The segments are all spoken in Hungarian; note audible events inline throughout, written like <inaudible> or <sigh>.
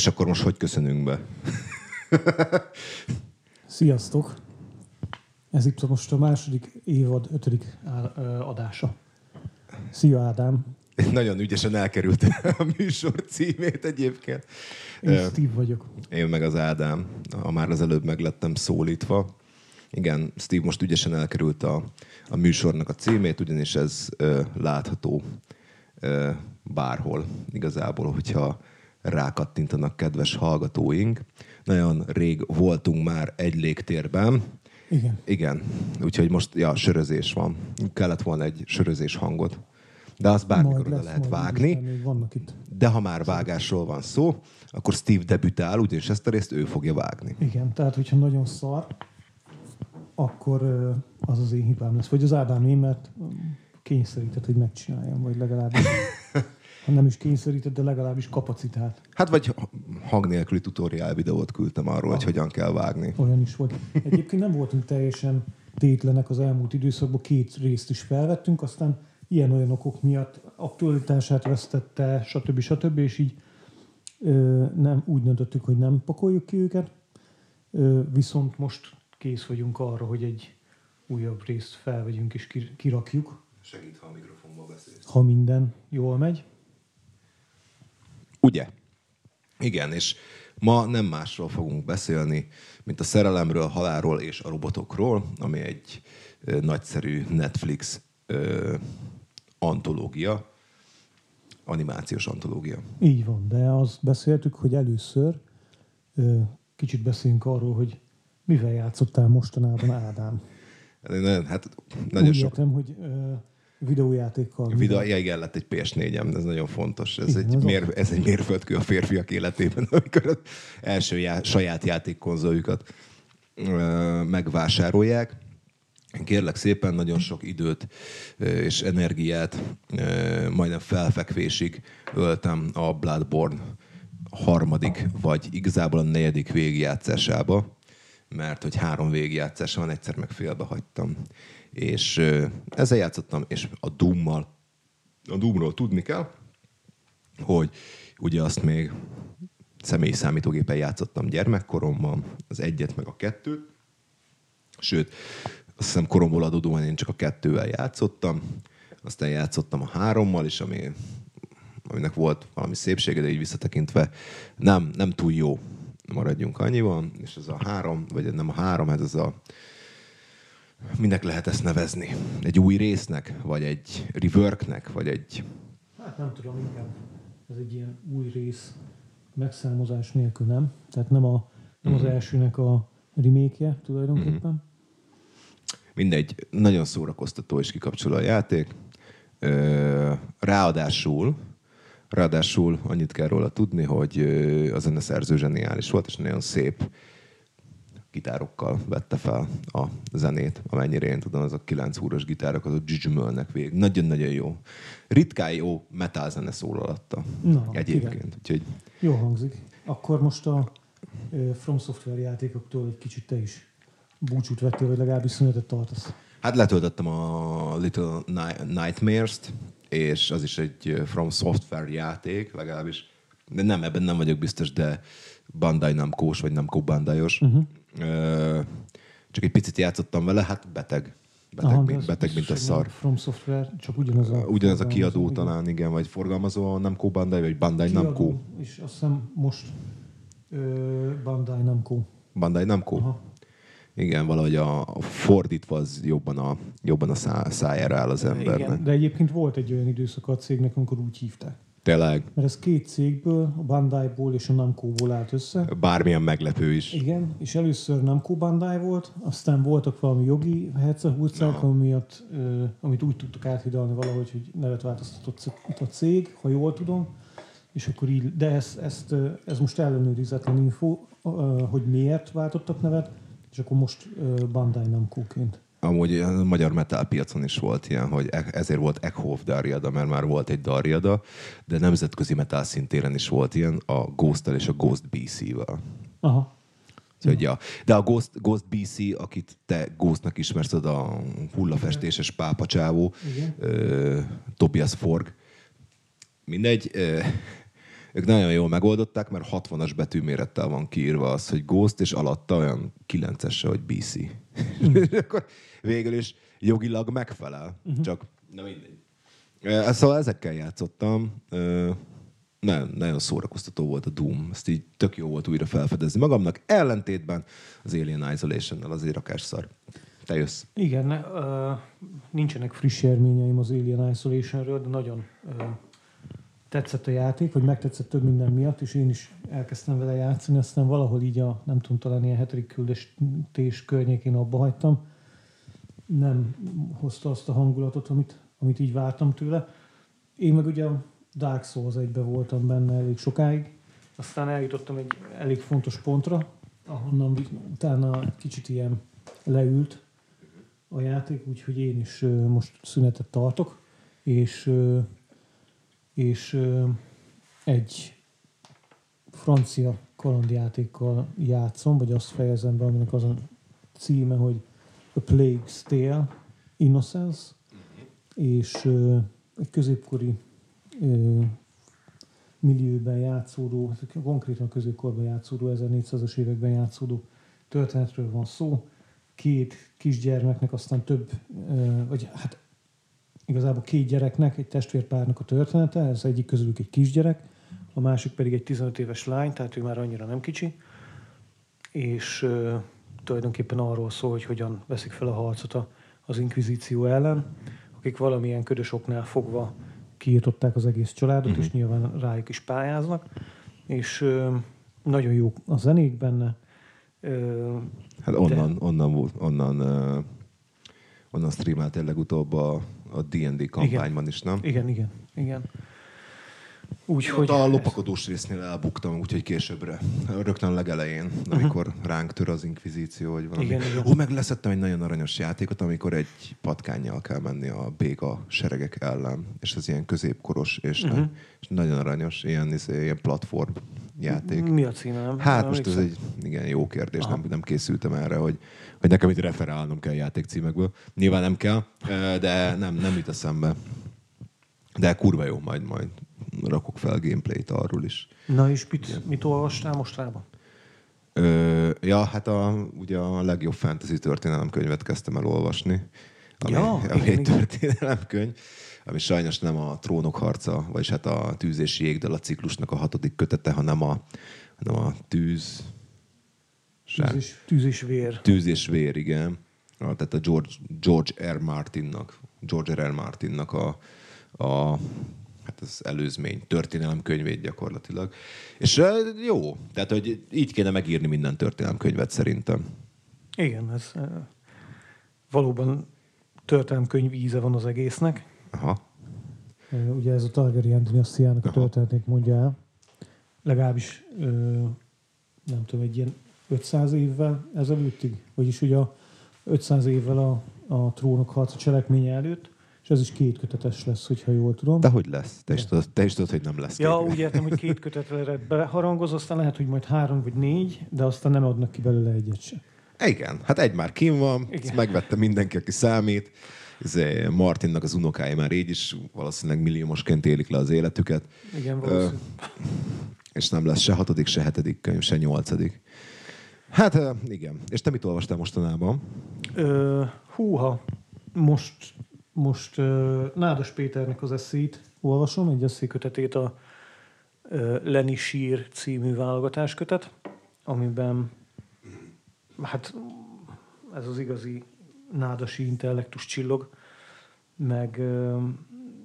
És akkor most hogy köszönünk be? <laughs> Sziasztok! Ez itt most a második évad ötödik adása. Szia Ádám! Nagyon ügyesen elkerült <laughs> a műsor címét egyébként. Én Steve vagyok. Én meg az Ádám, a már az előbb meglettem szólítva. Igen, Steve most ügyesen elkerült a, a műsornak a címét, ugyanis ez ö, látható ö, bárhol igazából, hogyha rákattintanak kedves hallgatóink. Nagyon rég voltunk már egy légtérben. Igen. Igen, úgyhogy most ja, sörözés van. Kellett volna egy sörözés hangot. De azt bármikor oda lehet vágni. itt. De ha már vágásról van szó, akkor Steve debütál, ugyanis ezt a részt ő fogja vágni. Igen, tehát hogyha nagyon szar, akkor az az én hibám lesz. Vagy az Ádám én, mert kényszerített, hogy megcsináljam, vagy legalábbis, <laughs> ha nem is kényszerített, de legalábbis kapacitát. Hát vagy hang nélküli tutoriál videót küldtem arról, hogy hogyan kell vágni. Olyan is volt. Egyébként nem voltunk teljesen tétlenek az elmúlt időszakban, két részt is felvettünk, aztán ilyen-olyan okok miatt aktualitását vesztette, stb. stb. és így ö, nem, úgy döntöttük, hogy nem pakoljuk ki őket, ö, viszont most kész vagyunk arra, hogy egy újabb részt felvegyünk és kir- kirakjuk, Segít, ha a mikrofonba beszélsz. ha minden jól megy. Ugye? Igen, és ma nem másról fogunk beszélni, mint a szerelemről, halálról és a robotokról, ami egy nagyszerű Netflix ö, antológia, animációs antológia. Így van, de azt beszéltük, hogy először ö, kicsit beszéljünk arról, hogy mivel játszottál mostanában, Ádám. Hát nagyon Úgy sok értem, hogy ö, videójátékkal. Vida, ja, igen, lett egy PS4-em, ez nagyon fontos. Ez, Igen, egy, ez mér, ez egy mérföldkő a férfiak életében, <laughs> amikor az első já, saját játékkonzoljukat ö, megvásárolják. Kérlek szépen, nagyon sok időt és energiát, majdnem felfekvésig öltem a Bloodborne harmadik, vagy igazából a negyedik végigjátszásába, mert hogy három végigjátszása van, egyszer meg félbe hagytam. És ezzel játszottam, és a Doom-mal, a Doomról tudni kell, hogy ugye azt még személyi számítógépen játszottam gyermekkoromban, az egyet meg a kettőt, sőt, azt hiszem koromból adódóan én csak a kettővel játszottam, aztán játszottam a hárommal is, ami, aminek volt valami szépsége, de így visszatekintve nem, nem túl jó. Maradjunk annyiban, és ez a három, vagy nem a három, ez az a minek lehet ezt nevezni? Egy új résznek, vagy egy reworknek, vagy egy... Hát nem tudom, inkább ez egy ilyen új rész megszámozás nélkül, nem? Tehát nem, a, nem Mhm. az elsőnek a remake tulajdonképpen. Mindegy, nagyon szórakoztató és kikapcsoló a játék. Ráadásul, ráadásul annyit kell róla tudni, hogy a zeneszerző zseniális volt, és nagyon szép gitárokkal vette fel a zenét, amennyire én tudom, azok 9 húros gitárok, azok dzsüdzsümölnek végig. Nagyon-nagyon jó. Ritkán jó metal zene szól alatta. Na, Egyébként. igen. Úgyhogy Jó hangzik. Akkor most a From Software játékoktól egy kicsit te is búcsút vettél, vagy legalábbis szünetet tartasz. Hát letöltöttem a Little Ni- Nightmares-t, és az is egy From Software játék, legalábbis. De nem, ebben nem vagyok biztos, de Bandai Namco-s, vagy Namco Bandai-os. Mhm. Uh-huh. Csak egy picit játszottam vele, hát beteg. Beteg, Aha, mint, beteg mint a szar. From Software, csak ugyanaz a... Ugyanaz a kiadó igen. talán, igen, vagy forgalmazó a Namco Bandai, vagy Bandai Namco. Kiadó, És azt hiszem most ö, Bandai Namco. Bandai Namco? Aha. Igen, valahogy a, a fordítva az jobban a, jobban a szá, szájára áll az embernek. Igen, de egyébként volt egy olyan időszak a cégnek, amikor úgy hívták. Tényleg, Mert ez két cégből, a Bandai-ból és a Namco-ból állt össze. bármilyen meglepő is. Igen, és először Namco Bandai volt, aztán voltak valami jogi hercehurcák, miatt, ö, amit úgy tudtak áthidalni valahogy, hogy nevet változtatott a cég, ha jól tudom, és akkor így, de ez, ezt, ez most ellenőrizetlen info, hogy miért váltottak nevet, és akkor most Bandai Namco-ként. Amúgy a magyar metal piacon is volt ilyen, hogy e- ezért volt Eckhoff Darjada, mert már volt egy Darjada, de nemzetközi metal szintéren is volt ilyen a ghost és a Ghost BC-vel. Aha, Úgyhogy, ja. De a Ghost, Ghost BC, akit te Ghostnak ismersz, az a hullafestéses pápacsávó, ö, Tobias Forg, mindegy, ö, ők nagyon jól megoldották, mert 60-as betűmérettel van kiírva az, hogy Ghost, és alatta olyan 9-ese, hogy BC. <laughs> És akkor végül is jogilag megfelel. Uh-huh. Csak, na mindegy. Szóval ezekkel játszottam. Nem, nagyon szórakoztató volt a Doom. Ezt így tök jó volt újra felfedezni magamnak. Ellentétben az Alien Isolation-nel azért rakásszar. Te jössz. Igen, ne, uh, nincsenek friss élményeim az Alien Isolation-ről, de nagyon uh, tetszett a játék, vagy megtetszett több minden miatt, és én is elkezdtem vele játszani, aztán valahol így a, nem tudom, talán ilyen hetedik küldestés környékén abba hagytam. Nem hozta azt a hangulatot, amit, amit így vártam tőle. Én meg ugye a Dark Souls egybe voltam benne elég sokáig, aztán eljutottam egy elég fontos pontra, ahonnan utána kicsit ilyen leült a játék, úgyhogy én is most szünetet tartok, és és egy francia kalandjátékkal játszom, vagy azt fejezem be, aminek az a címe, hogy A Plague's Tale, Innocence, és egy középkori millióben játszódó, konkrétan középkorban játszódó, 1400-as években játszódó történetről van szó. Két kisgyermeknek, aztán több, vagy hát igazából két gyereknek, egy testvérpárnak a története, ez egyik közülük egy kisgyerek, a másik pedig egy 15 éves lány, tehát ő már annyira nem kicsi, és uh, tulajdonképpen arról szól, hogy hogyan veszik fel a harcot a, az inkvizíció ellen, akik valamilyen ködös oknál fogva kiirtották az egész családot, uh-huh. és nyilván rájuk is pályáznak, és uh, nagyon jó a zenék benne. Uh, hát onnan, de... onnan, onnan, uh, onnan streameltél legutóbb a a D&D kampányban is, nem? Igen, igen, igen. Úgyhogy... A lopakodós résznél elbuktam, úgyhogy későbbre, rögtön a legelején, amikor uh-huh. ránk tör az inkvizíció, vagy valami. Igen, igen. Ó, meg leszettem egy nagyon aranyos játékot, amikor egy patkányjal kell menni a béga seregek ellen, és ez ilyen középkoros, és, uh-huh. és nagyon aranyos, ilyen, izé, ilyen platform játék. Mi a címe? Nem? Hát nem most ez egy igen, jó kérdés, nem, nem készültem erre, hogy, hogy nekem itt referálnom kell játékcímekből. Nyilván nem kell, de nem, nem jut eszembe. De kurva jó, majd majd rakok fel gameplayt arról is. Na és mit, mit olvastál mostanában? Ö, ja, hát a, ugye a legjobb fantasy történelemkönyvet kezdtem el olvasni. Ami, ja, ami igen, egy történelemkönyv, ami sajnos nem a trónok harca, vagyis hát a tűz és jégdal a ciklusnak a hatodik kötete, hanem a, hanem a tűz... Tűz és, tűz és vér. Tűz és vér, igen. A, tehát a George, George R. Martinnak, George R. R. Martinnak a, a hát az előzmény, történelemkönyvét gyakorlatilag. És jó, tehát hogy így kéne megírni minden történelemkönyvet szerintem. Igen, ez valóban történelemkönyv íze van az egésznek. Aha. Ugye ez a Targaryen dinasztiának a történetét mondja el. Legalábbis nem tudom, egy ilyen 500 évvel ezelőttig, vagyis ugye a 500 évvel a, a trónok harca cselekménye előtt, és ez is két kötetes lesz, hogyha jól tudom. De hogy lesz? Te is tudod, te is tudod hogy nem lesz. Ja, úgy értem, hogy két kötetre beharangoz, aztán lehet, hogy majd három vagy négy, de aztán nem adnak ki belőle egyet sem. Igen, hát egy már kim van, ezt megvette mindenki, aki számít. Ez Martinnak az unokái már így is valószínűleg milliómosként élik le az életüket. Igen, valószínűleg. és nem lesz se hatodik, se hetedik könyv, se nyolcadik. Hát igen. És te mit olvastál mostanában? Ö, húha, most most uh, Nádas Péternek az eszét olvasom, egy eszékötetét a uh, Leni Sír című válogatáskötet, amiben hát ez az igazi nádasi intellektus csillog, meg, uh,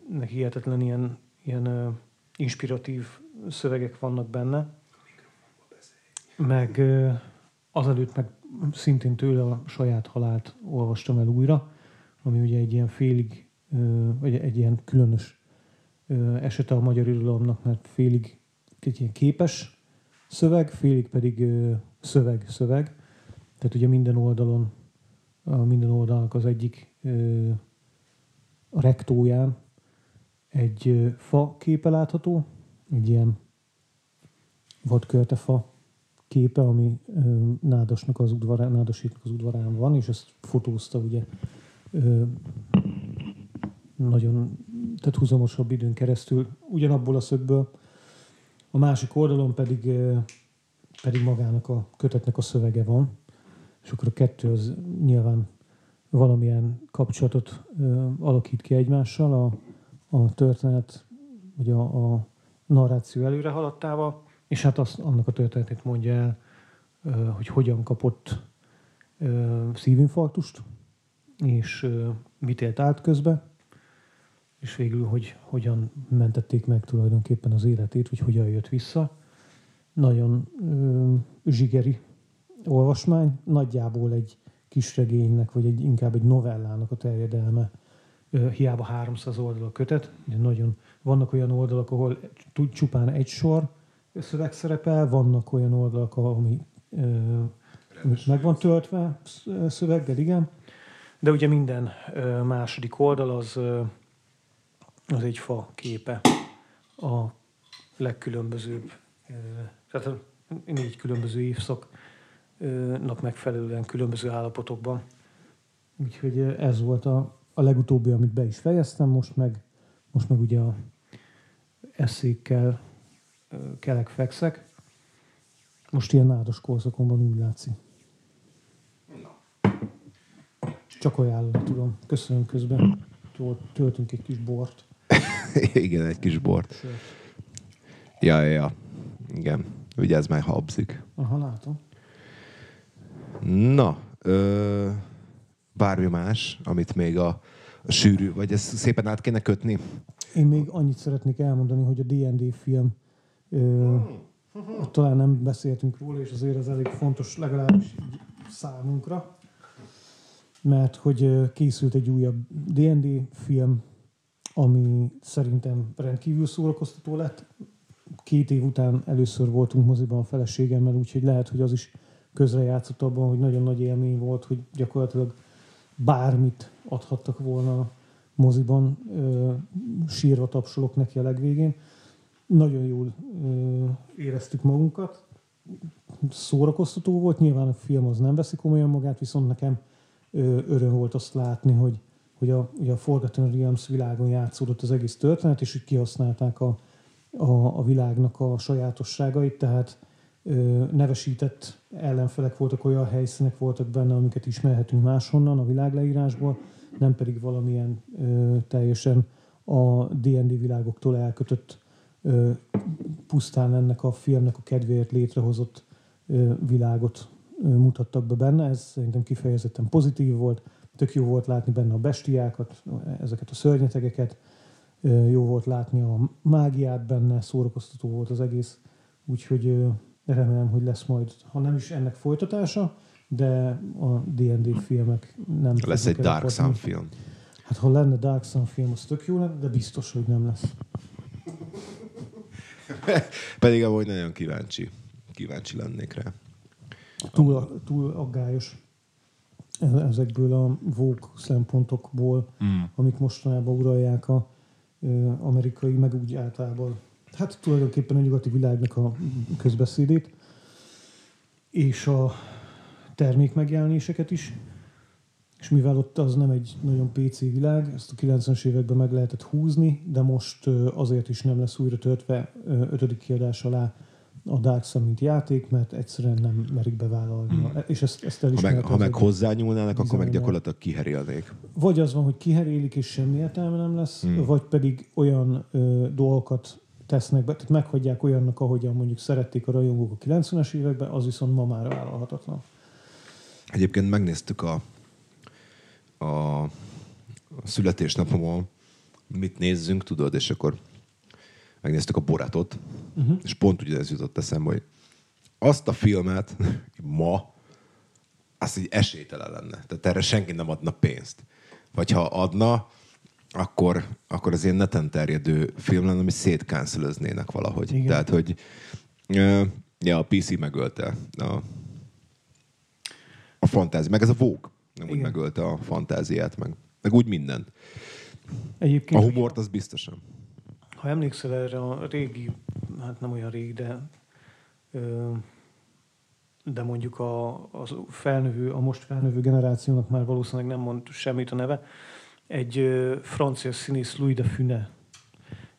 meg hihetetlen ilyen, ilyen uh, inspiratív szövegek vannak benne. Meg uh, azelőtt meg szintén tőle a saját halált olvastam el újra, ami ugye egy ilyen félig, vagy egy ilyen különös esete a magyar irodalomnak, mert félig egy ilyen képes szöveg, félig pedig szöveg-szöveg. Tehát ugye minden oldalon, a minden oldalnak az egyik a rektóján egy fa képe látható, egy ilyen vadköltefa képe, ami Nádasnak az udvarán, Nádasítnak az udvarán van, és ezt fotózta ugye nagyon, tehát húzamosabb időn keresztül ugyanabból a szögből, a másik oldalon pedig, pedig magának a kötetnek a szövege van, és akkor a kettő az nyilván valamilyen kapcsolatot alakít ki egymással a, a történet, vagy a, a narráció előre haladtával, és hát azt, annak a történetét mondja el, hogy hogyan kapott szívinfarktust, és mit élt át közben, és végül, hogy hogyan mentették meg tulajdonképpen az életét, vagy hogyan jött vissza. Nagyon ö, zsigeri olvasmány, nagyjából egy kis regénynek, vagy egy, inkább egy novellának a terjedelme. Ö, hiába 300 oldal a kötet, de nagyon, vannak olyan oldalak, ahol csupán egy sor szöveg szerepel, vannak olyan oldalak, ami ö, meg van töltve szöveggel, igen. De ugye minden második oldal az az egy fa képe a legkülönbözőbb, tehát négy különböző évszaknak megfelelően különböző állapotokban. Úgyhogy ez volt a, a legutóbbi, amit be is fejeztem, most meg, most meg ugye a eszékkel kelek fekszek. Most ilyen nádas korszakomban úgy látszik. Csak ajánlani tudom. Köszönöm közben. Töltünk egy kis bort. <laughs> Igen, egy kis bort. Ja, ja, ja. Igen. Vigyázz, már habzik. Aha, látom. Na, ö, bármi más, amit még a, a sűrű, vagy ezt szépen át kéne kötni? Én még annyit szeretnék elmondani, hogy a D&D film ö, talán nem beszéltünk róla, és azért ez elég fontos legalábbis számunkra, mert hogy készült egy újabb D&D film, ami szerintem rendkívül szórakoztató lett. Két év után először voltunk moziban a feleségemmel, úgyhogy lehet, hogy az is közrejátszott abban, hogy nagyon nagy élmény volt, hogy gyakorlatilag bármit adhattak volna a moziban, sírva tapsolok neki a legvégén. Nagyon jól éreztük magunkat, szórakoztató volt, nyilván a film az nem veszi komolyan magát, viszont nekem öröm volt azt látni, hogy hogy a, ugye a Forgotten Realms világon játszódott az egész történet, és hogy kihasználták a, a, a világnak a sajátosságait, tehát ö, nevesített ellenfelek voltak, olyan helyszínek voltak benne, amiket ismerhetünk máshonnan a világleírásból, nem pedig valamilyen ö, teljesen a D&D világoktól elkötött ö, pusztán ennek a filmnek a kedvéért létrehozott ö, világot mutattak be benne. Ez szerintem kifejezetten pozitív volt Tök jó volt látni benne a bestiákat, ezeket a szörnyetegeket, jó volt látni a mágiát benne, szórakoztató volt az egész, úgyhogy remélem, hogy lesz majd, ha nem is ennek folytatása, de a D&D filmek nem... Lesz egy Dark Sun film. Hát ha lenne Dark Sun film, az tök jó lenne, de biztos, hogy nem lesz. <laughs> Pedig amúgy nagyon kíváncsi. Kíváncsi lennék rá. Túl, túl aggályos ezekből a vók szempontokból, mm. amik mostanában uralják a amerikai, meg úgy általában, hát tulajdonképpen a nyugati világnak a közbeszédét, és a termék megjelenéseket is. És mivel ott az nem egy nagyon PC világ, ezt a 90-es években meg lehetett húzni, de most azért is nem lesz újra töltve ötödik kiadás alá a Dark Sun, mint játék, mert egyszerűen nem merik bevállalni. Hmm. És ezt, ezt ha meg, ha meg hozzányúlnának, akkor meg gyakorlatilag kiherélnék. Vagy az van, hogy kiherélik, és semmi értelme nem lesz, hmm. vagy pedig olyan ö, dolgokat tesznek be, tehát meghagyják olyannak, ahogyan mondjuk szerették a rajongók a 90-es években, az viszont ma már vállalhatatlan. Egyébként megnéztük a, a születésnapomon, mit nézzünk, tudod, és akkor megnéztük a Boratot, uh-huh. és pont ugye ez jutott eszembe, hogy azt a filmet <laughs> ma, az egy esélytelen lenne. Tehát erre senki nem adna pénzt. Vagy ha adna, akkor, akkor az ilyen neten terjedő film lenne, ami szétkánszölöznének valahogy. Igen. Tehát, hogy ja, a PC megölte a, a fantázi, meg ez a Vogue nem úgy megölte a fantáziát, meg, meg úgy mindent. Egyébként, a humort az biztosan ha emlékszel erre a régi, hát nem olyan régi, de de mondjuk a, a felnövő, a most felnövő generációnak már valószínűleg nem mond semmit a neve, egy francia színész Louis de Funé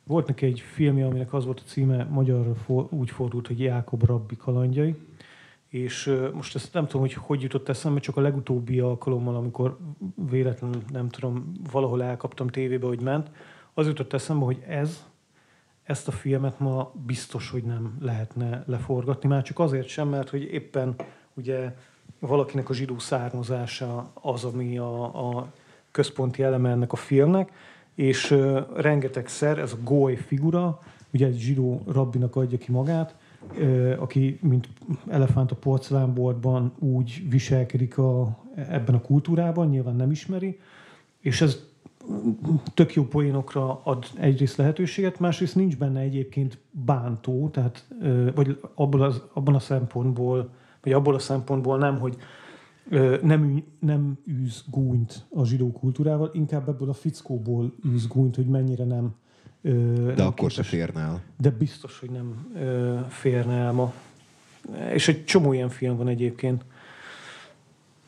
volt neki egy filmje, aminek az volt a címe, magyarra for, úgy fordult, hogy Jákob Rabbi kalandjai, és most ezt nem tudom, hogy hogy jutott eszembe, csak a legutóbbi alkalommal, amikor véletlenül, nem tudom, valahol elkaptam tévébe, hogy ment, az jutott eszembe, hogy ez, ezt a filmet ma biztos, hogy nem lehetne leforgatni, már csak azért sem, mert hogy éppen ugye valakinek a zsidó származása az, ami a, a központi eleme ennek a filmnek, és uh, rengetegszer ez a goly figura, ugye egy zsidó rabbinak adja ki magát, uh, aki, mint elefánt a porcelánboltban úgy viselkedik a, ebben a kultúrában, nyilván nem ismeri, és ez tök jó poénokra ad egyrészt lehetőséget, másrészt nincs benne egyébként bántó, tehát, vagy abból az, abban a szempontból, vagy abból a szempontból nem, hogy nem, nem űz gúnyt a zsidó kultúrával, inkább ebből a fickóból űz gúnyt, hogy mennyire nem De nem akkor se férne el. De biztos, hogy nem férne el ma. És egy csomó ilyen film van egyébként.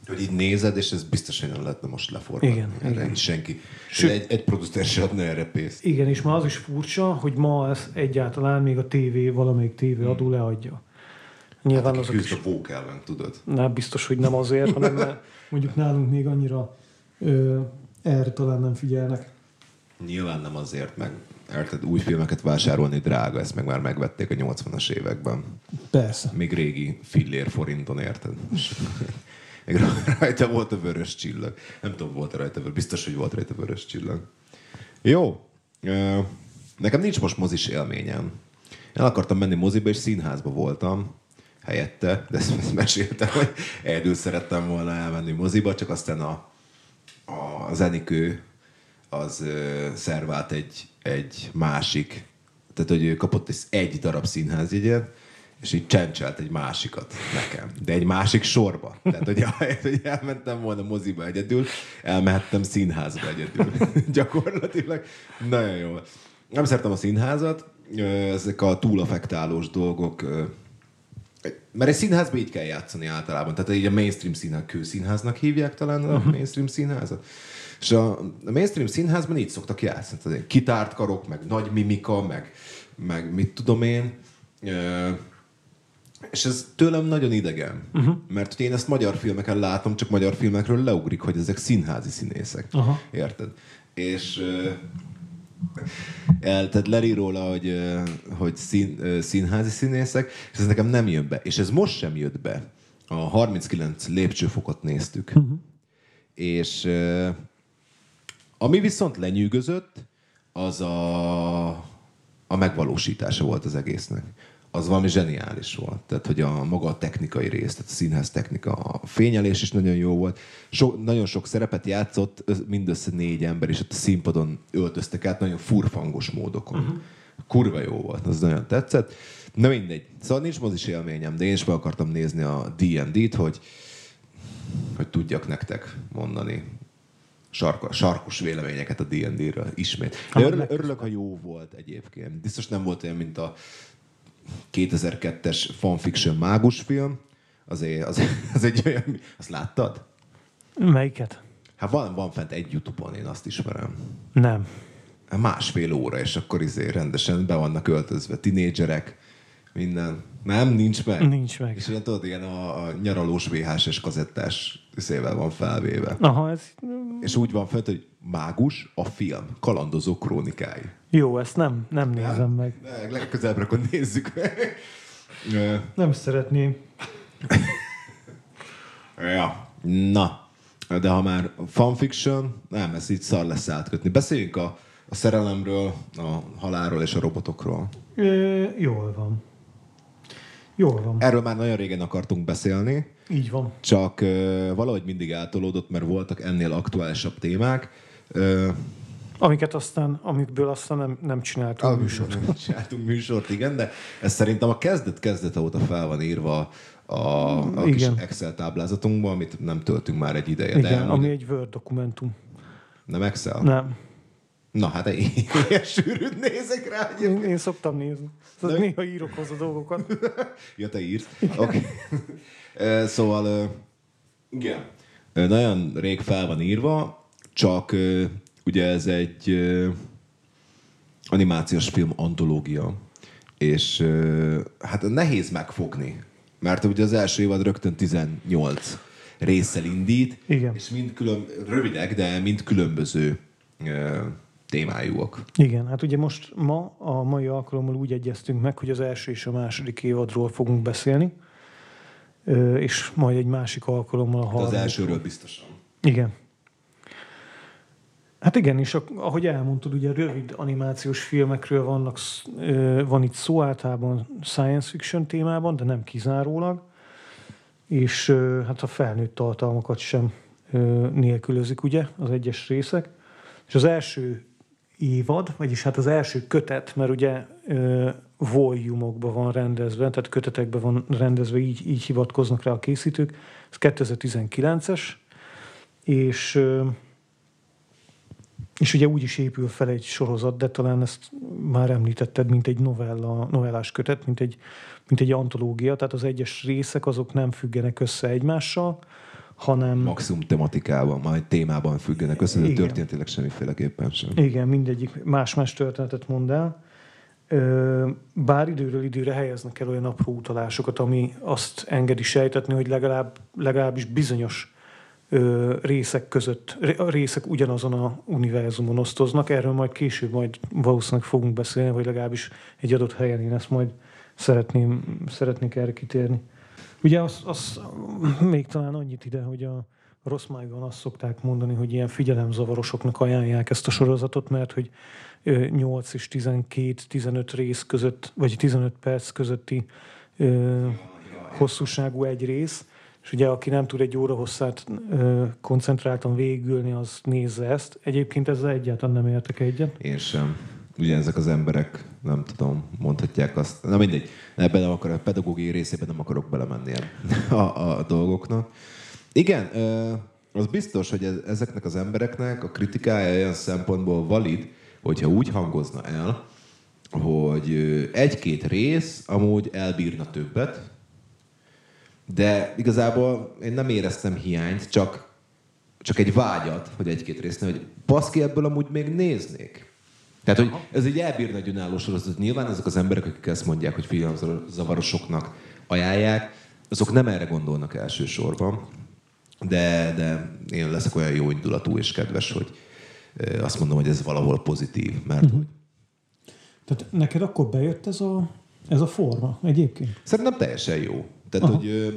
Hogy így nézed, és ez biztos, hogy nem lehetne most leforgatni. Igen, Erre igen. senki. Sőt- egy, egy producer se adna erre pénzt. Igen, és ma az is furcsa, hogy ma ez egyáltalán még a tévé, valamelyik tévé adó leadja. Nyilván Hát, azok is... a Vogue ellen, tudod. Nem, biztos, hogy nem azért, hanem mert <laughs> mondjuk nálunk még annyira ö, erre talán nem figyelnek. Nyilván nem azért, meg érted, új filmeket vásárolni drága, ezt meg már megvették a 80-as években. Persze. Még régi fillér forinton, érted? Még rajta volt a vörös csillag. Nem tudom, volt rajta, biztos, hogy volt rajta vörös csillag. Jó. Nekem nincs most mozis élményem. El akartam menni moziba, és színházba voltam helyette, de ezt, ezt meséltem, hogy egyedül szerettem volna elmenni moziba, csak aztán a, a zenikő az ö, szervált egy, egy másik, tehát hogy ő kapott egy, egy darab színházjegyet, és így csencselt egy másikat nekem. De egy másik sorba. Tehát, hogy, ahelyett, <laughs> hogy elmentem volna moziba egyedül, elmehettem színházba egyedül. <laughs> Gyakorlatilag nagyon jó. Nem szeretem a színházat, ezek a túlafektálós dolgok, mert egy színházban így kell játszani általában. Tehát így a mainstream színház, kőszínháznak hívják talán a uh-huh. mainstream színházat. És a, mainstream színházban így szoktak játszani. Tehát kitárt karok, meg nagy mimika, meg, meg mit tudom én. És ez tőlem nagyon idegen. Uh-huh. Mert hogy én ezt magyar filmeken látom, csak magyar filmekről leugrik, hogy ezek színházi színészek. Aha. Érted? És ö, el, tehát lerír róla, hogy, hogy szín, színházi színészek, és ez nekem nem jön be. És ez most sem jött be. A 39 lépcsőfokot néztük. Uh-huh. És ö, ami viszont lenyűgözött, az a, a megvalósítása volt az egésznek. Az valami zseniális volt. Tehát, hogy a maga a technikai rész, tehát a színház technika, a fényelés is nagyon jó volt. So, nagyon sok szerepet játszott, mindössze négy ember, és ott a színpadon öltöztek át nagyon furfangos módokon. Uh-huh. Kurva jó volt, az nagyon tetszett. Na mindegy. Szóval nincs mozis élményem, de én is be akartam nézni a D&D-t, hogy, hogy tudjak nektek mondani sarka, sarkos véleményeket a D&D-ről ismét. De örül, örülök, ha jó volt egyébként. Biztos nem volt olyan, mint a 2002-es fanfiction mágus film. Azért, az, az egy olyan... Azt láttad? Melyiket? Hát van, van fent egy Youtube-on, én azt ismerem. Nem. Hát Másfél óra, és akkor izé rendesen be vannak öltözve tinédzserek, minden. Nem, nincs meg. Nincs meg. És ilyen tudod, ilyen a, a nyaralós VHS-es kazettás szével van felvéve. Aha, ez És úgy van fent, hogy mágus a film, kalandozó krónikái. Jó, ezt nem, nem nézem meg. De legközelebbre akkor nézzük meg. Nem szeretném. ja. Na, de ha már fanfiction, nem, ez így szar lesz átkötni. Beszéljünk a, a szerelemről, a halálról és a robotokról. Ö, jól van. Jól van. Erről már nagyon régen akartunk beszélni, Így van. csak ö, valahogy mindig eltolódott, mert voltak ennél aktuálisabb témák. Ö, Amiket aztán, amikből aztán nem, nem csináltunk a műsort. műsort. Csináltunk műsort, igen, de ez szerintem a kezdet kezdete óta fel van írva a, a kis Igen. Excel táblázatunkban, amit nem töltünk már egy ideje. Igen, de ami egy Word dokumentum. Nem Excel? Nem. Na hát én ilyen sűrűt nézek rá. Én, én szoktam nézni. Szóval De- néha írok hozzá dolgokat. <laughs> Ja, te írsz? Oké. <laughs> Okay. szóval, igen. Nagyon rég fel van írva, csak ugye ez egy ö, animációs film antológia, és ö, hát nehéz megfogni, mert ugye az első évad rögtön 18 résszel indít, Igen. és mind külön, rövidek, de mind különböző ö, témájúak. Igen, hát ugye most ma a mai alkalommal úgy egyeztünk meg, hogy az első és a második évadról fogunk beszélni, és majd egy másik alkalommal a De az harmadik. elsőről biztosan. Igen. Hát igen, és ahogy elmondtad, ugye rövid animációs filmekről vannak, van itt szó általában science fiction témában, de nem kizárólag, és hát a felnőtt tartalmakat sem nélkülözik ugye az egyes részek. És az első évad, vagyis hát az első kötet, mert ugye ö, volume-okban van rendezve, tehát kötetekben van rendezve, így, így hivatkoznak rá a készítők. Ez 2019-es, és és ugye úgy is épül fel egy sorozat, de talán ezt már említetted, mint egy novella, novellás kötet, mint egy, mint egy antológia, tehát az egyes részek azok nem függenek össze egymással, hanem Maximum tematikában, majd témában függenek össze, de történetileg semmiféleképpen sem. igen, mindegyik más-más történetet mond el. Bár időről időre helyeznek el olyan apró utalásokat, ami azt engedi sejtetni, hogy legalább, legalábbis bizonyos részek között, részek ugyanazon a univerzumon osztoznak. Erről majd később majd valószínűleg fogunk beszélni, vagy legalábbis egy adott helyen én ezt majd szeretném, szeretnék erre kitérni. Ugye az, az még talán annyit ide, hogy a rossz májban azt szokták mondani, hogy ilyen figyelemzavarosoknak ajánlják ezt a sorozatot, mert hogy ö, 8 és 12-15 rész között, vagy 15 perc közötti ö, hosszúságú egy rész, és ugye aki nem tud egy óra hosszát ö, koncentráltan végigülni, az nézze ezt. Egyébként ezzel egyáltalán nem értek egyet. Én sem. Ugye ezek az emberek, nem tudom, mondhatják azt. Na mindegy, ebben nem akarok, a pedagógiai részében nem akarok belemenni a, a, dolgoknak. Igen, ö, az biztos, hogy ez- ezeknek az embereknek a kritikája olyan szempontból valid, hogyha úgy hangozna el, hogy egy-két rész amúgy elbírna többet, de igazából én nem éreztem hiányt, csak, csak egy vágyat, hogy egy-két résznél, hogy baszki, ebből amúgy még néznék. Tehát, hogy ez egy elbírna egy önálló sorozat. Nyilván ezek az emberek, akik ezt mondják, hogy filmzavarosoknak ajánlják, azok nem erre gondolnak elsősorban, de, de én leszek olyan jó indulatú és kedves, hogy azt mondom, hogy ez valahol pozitív, mert uh-huh. Tehát neked akkor bejött ez a, ez a forma egyébként? Szerintem teljesen jó. Tehát, Aha. hogy, ö,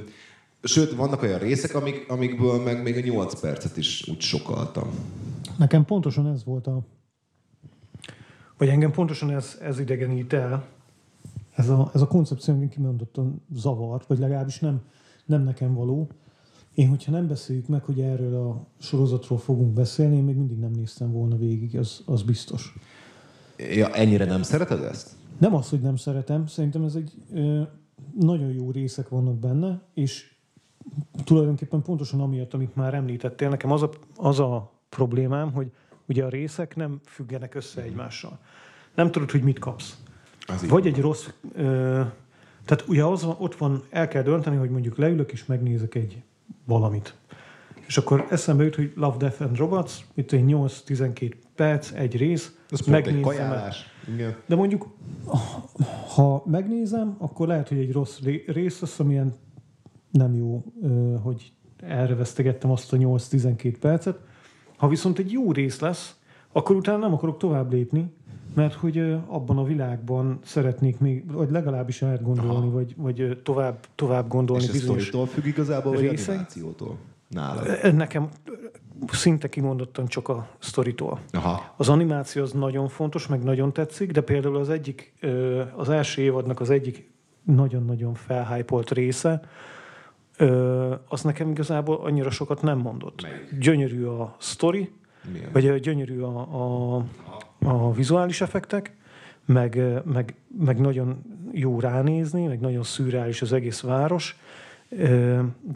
sőt, vannak olyan részek, amik, amikből meg még a 8 percet is úgy sokaltam. Nekem pontosan ez volt a... Vagy engem pontosan ez, ez idegenít el. Ez a, ez a koncepció engem kimondottan zavart, vagy legalábbis nem, nem nekem való. Én, hogyha nem beszéljük meg, hogy erről a sorozatról fogunk beszélni, én még mindig nem néztem volna végig, az, az biztos. Ja, ennyire nem szereted ezt? Nem az, hogy nem szeretem, szerintem ez egy ö, nagyon jó részek vannak benne, és tulajdonképpen pontosan amiatt, amit már említettél, nekem az a, az a problémám, hogy ugye a részek nem függenek össze egymással. Nem tudod, hogy mit kapsz. Az Vagy egy rossz... Ö, tehát ugye az van, ott van, el kell dönteni, hogy mondjuk leülök és megnézek egy valamit. És akkor eszembe jut, hogy Love, Death and Robots, itt egy 8-12 perc, egy rész, Ez egy megnézem el. kajálás. Igen. De mondjuk, ha megnézem, akkor lehet, hogy egy rossz ré- rész lesz, amilyen nem jó, hogy erre vesztegettem azt a 8-12 percet. Ha viszont egy jó rész lesz, akkor utána nem akarok tovább lépni, mert hogy abban a világban szeretnék még, vagy legalábbis átgondolni, Aha. vagy, vagy tovább, tovább gondolni És ez bizonyos függ igazából, vagy részek? animációtól? Nálad. Nekem szinte kimondottan csak a sztoritól. Aha. Az animáció az nagyon fontos, meg nagyon tetszik, de például az egyik, az első évadnak az egyik nagyon-nagyon felhájpolt része, az nekem igazából annyira sokat nem mondott. Melyik? Gyönyörű a sztori, Milyen? vagy gyönyörű a, a, a vizuális effektek, meg, meg, meg nagyon jó ránézni, meg nagyon szürreális az egész város,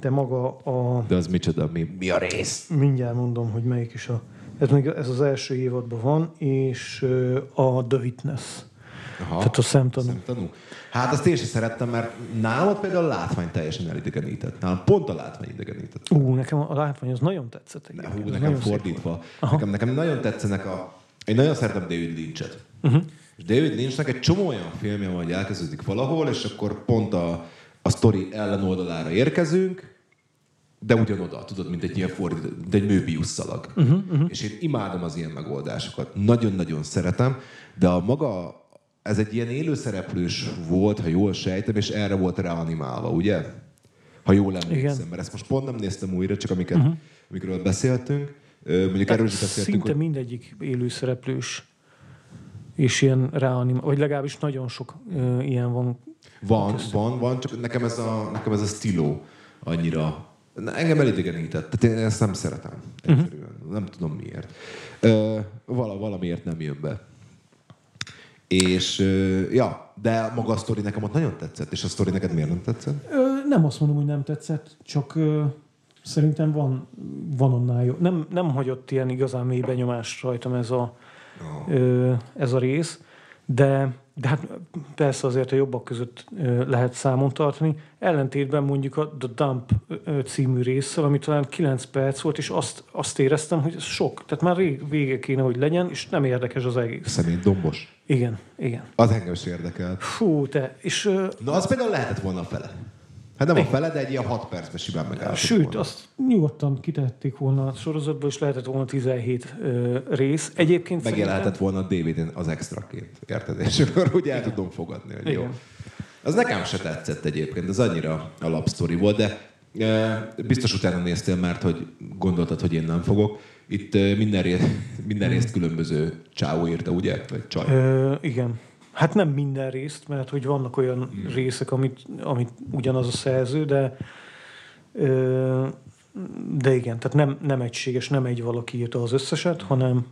de maga a, De az micsoda? Mi, mi a rész? Mindjárt mondom, hogy melyik is a... Ez, még, ez az első évadban van, és a The Witness. Aha. Tehát a szemtanú. Szemtanú. Hát azt én sem szerettem, mert nálam például a látvány teljesen elidegenített. Nálam pont a látvány idegenített. Ú, nekem a látvány az nagyon tetszett. Ne, hú, nekem fordítva. Nekem, nekem nagyon tetszenek a... Én nagyon szeretem David Lynch-et. Uh-huh. És David Lynchnek egy csomó olyan filmje van, hogy elkezdődik valahol, és akkor pont a, a sztori ellenoldalára érkezünk, de ugyanoda, tudod, mint egy ilyen fordító, mint egy Möbius szalag. Uh-huh, uh-huh. És én imádom az ilyen megoldásokat. Nagyon-nagyon szeretem, de a maga, ez egy ilyen élőszereplős volt, ha jól sejtem, és erre volt reanimálva, ugye? Ha jól emlékszem, Igen. mert ezt most pont nem néztem újra, csak amiket, uh-huh. amikről beszéltünk. Mondjuk erről is beszéltünk, Szinte hogy mindegyik élőszereplős és ilyen reanim, vagy legalábbis nagyon sok ö, ilyen van. Van, van, van, csak nekem ez a, nekem ez a stíló annyira... Na, engem elidegenített, tehát én ezt nem szeretem. Egyszerűen. Uh-huh. Nem tudom miért. Ö, vala, valamiért nem jön be. És, ö, ja, de maga a sztori nekem ott nagyon tetszett. És a sztori neked miért nem tetszett? Ö, nem azt mondom, hogy nem tetszett, csak ö, szerintem van, van annál jó. Nem, nem hagyott ilyen igazán mély benyomást rajtam ez a, ö, ez a rész, de, de hát persze azért a jobbak között lehet számon tartani. Ellentétben mondjuk a The Dump című résszel, ami talán 9 perc volt, és azt, azt éreztem, hogy ez sok. Tehát már rég vége kéne, hogy legyen, és nem érdekes az egész. Szemét dombos. Igen, igen. Az engem is érdekelt. Fú, te, és Na, az például lehetett volna a fele. Hát nem a fele, de egy ilyen 6 percben simán megállapodott Sőt, volna. azt nyugodtan kitehették volna a sorozatból, és lehetett volna 17 ö, rész. Egyébként Megjelenhetett volna a DVD-n az extraként, érted? És akkor úgy el tudom fogadni, hogy jó. Igen. Az nekem se tetszett egyébként, az annyira alapsztori volt, de biztos utána néztél, mert hogy gondoltad, hogy én nem fogok. Itt minden, ré, minden részt különböző csáó írta, ugye? Vagy csaj. Ö, igen. Hát nem minden részt, mert hogy vannak olyan Hmm. részek, amit, amit ugyanaz a szerző, de ö, de igen, tehát nem, nem egységes, nem egy valaki írta az összeset, hanem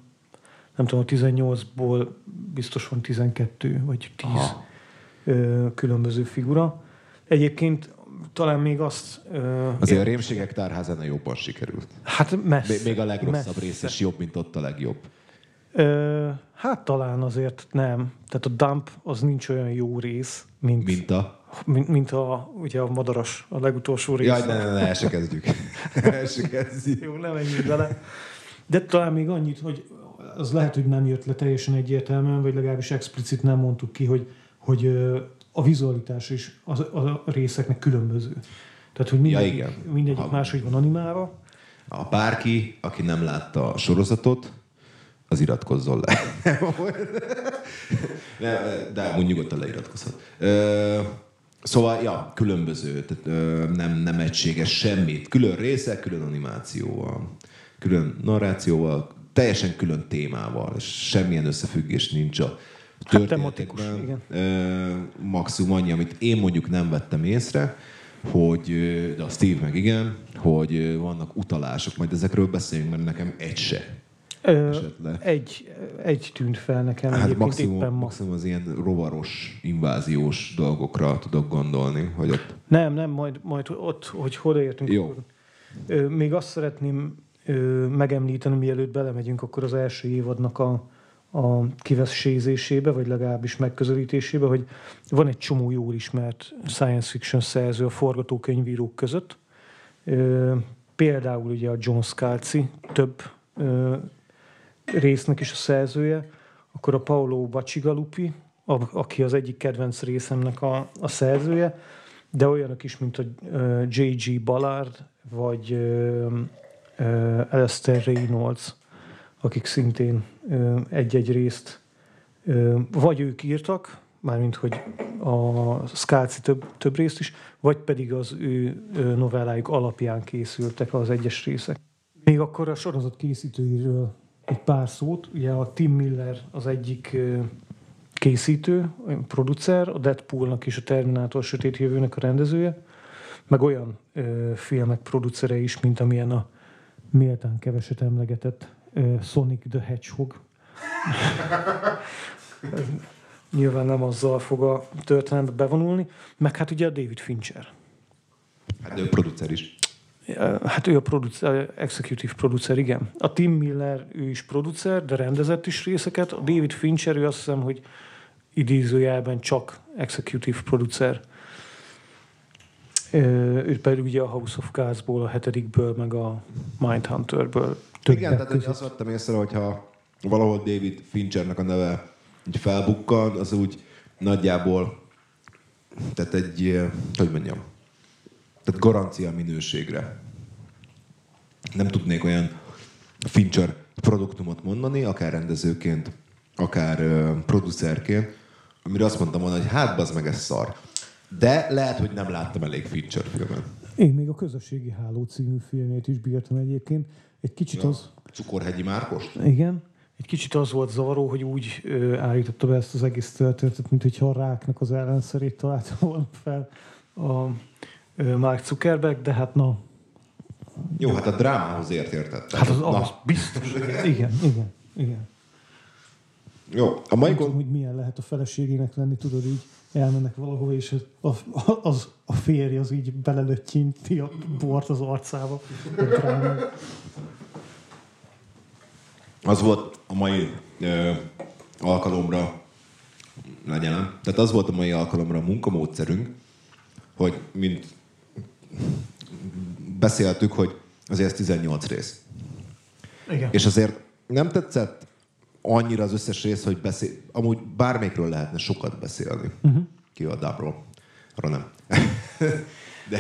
nem tudom, a 18-ból biztos van 12 vagy 10 Aha. ö, különböző figura. Egyébként talán még azt... Ö, Azért a rémségek tárházánál jobban sikerült. hát messze, Még a legrosszabb messze. rész is jobb, mint ott a legjobb. Ö, hát talán azért nem. Tehát a dump az nincs olyan jó rész, mint, Mint a... mint, mint a, ugye a madaras, a legutolsó rész. Jaj, ne, ne, ne, el se kezdjük. <laughs> el se kezdjük. Jó, nem menjünk bele. De talán még annyit, hogy az lehet, hogy nem jött le teljesen egyértelműen, vagy legalábbis explicit nem mondtuk ki, hogy, hogy a vizualitás is az, a részeknek különböző. Tehát, hogy mindegyik, igen. mindegyik Ha- máshogy van animálva. A bárki, aki nem látta a sorozatot, az iratkozzon le. <laughs> de, de amúgy nyugodtan leiratkozhat. Ö, Szóval, ja, különböző, tehát, ö, nem, nem egységes semmit. Külön részek, külön animációval, külön narrációval, teljesen külön témával, és semmilyen összefüggés nincs a tematikus, történetekben. Ö, maximum annyi, amit én mondjuk nem vettem észre, hogy, de a Steve meg igen, hogy vannak utalások, majd ezekről beszéljünk, mert nekem egy se. Ö, Esett le. egy, egy tűnt fel nekem Hát egyébként maximum, éppen ma. maximum az ilyen rovaros, inváziós dolgokra tudok gondolni, hogy ott Nem, nem, majd, majd ott, hogy hol értünk. Jó. Akkor, ö, még azt szeretném ö, megemlíteni, mielőtt belemegyünk akkor az első évadnak a, a kivesézésébe, vagy legalábbis megközelítésébe, hogy van egy csomó jól ismert science fiction szerző a forgatókönyvírók között. Ö, például ugye a John Scalzi több ö, résznek is a szerzője, akkor a Paolo Bacigalupi, a, aki az egyik kedvenc részemnek a, a szerzője, de olyanok is, mint a J.G. Ballard, vagy Alistair Reynolds, akik szintén egy-egy részt vagy ők írtak, mármint hogy a Skáci több, több részt is, vagy pedig az ő ö, novellájuk alapján készültek az egyes részek. Még akkor a sorozat készítőiről egy pár szót. Ugye a Tim Miller az egyik készítő, producer, a Deadpoolnak és a Terminátor Sötét Jövőnek a rendezője, meg olyan ö, filmek producere is, mint amilyen a méltán keveset emlegetett ö, Sonic the Hedgehog. <laughs> Nyilván nem azzal fog a történetbe bevonulni, meg hát ugye a David Fincher. hát ő producer is. Hát ő a producer, executive producer, igen. A Tim Miller, ő is producer, de rendezett is részeket. A David Fincher, ő azt hiszem, hogy idézőjelben csak executive producer. Ő pedig ugye a House of Cards-ból, a hetedikből, meg a Mindhunterből. Igen, tehát én azt vettem észre, hogyha valahol David Finchernek a neve így felbukkan, az úgy nagyjából, tehát egy, hogy mondjam, tehát garancia minőségre. Nem tudnék olyan Fincher produktumot mondani, akár rendezőként, akár producerként, amire azt mondtam volna, hogy hát az meg ez szar. De lehet, hogy nem láttam elég Fincher filmet. Én még a Közösségi Háló című filmét is bírtam egyébként. Egy kicsit Ja. az... Cukorhegyi Márkost? Igen. Egy kicsit az volt zavaró, hogy úgy ö, állította be ezt az egész történetet, mint hogyha a ráknak az ellenszerét találta volna fel a Mark Zuckerberg, de hát na, Jó, hát a drámához ért értettem. hát az, Na, az biztos. Igen, igen, igen. Jó, a mai Nem tudom, hogy milyen lehet a feleségének lenni, tudod, így elmennek valahova, és a, az, a férj az így belelöttyinti a bort az arcába. Az volt a mai ö, alkalomra legyen. Tehát az volt a mai alkalomra a munkamódszerünk, hogy mint beszéltük, hogy azért ez 18 rész. Igen. És azért nem tetszett annyira az összes rész, hogy beszél... Amúgy bármelyikről lehetne sokat beszélni. Uh-huh. Ki a dubról. Arra nem. <laughs> De...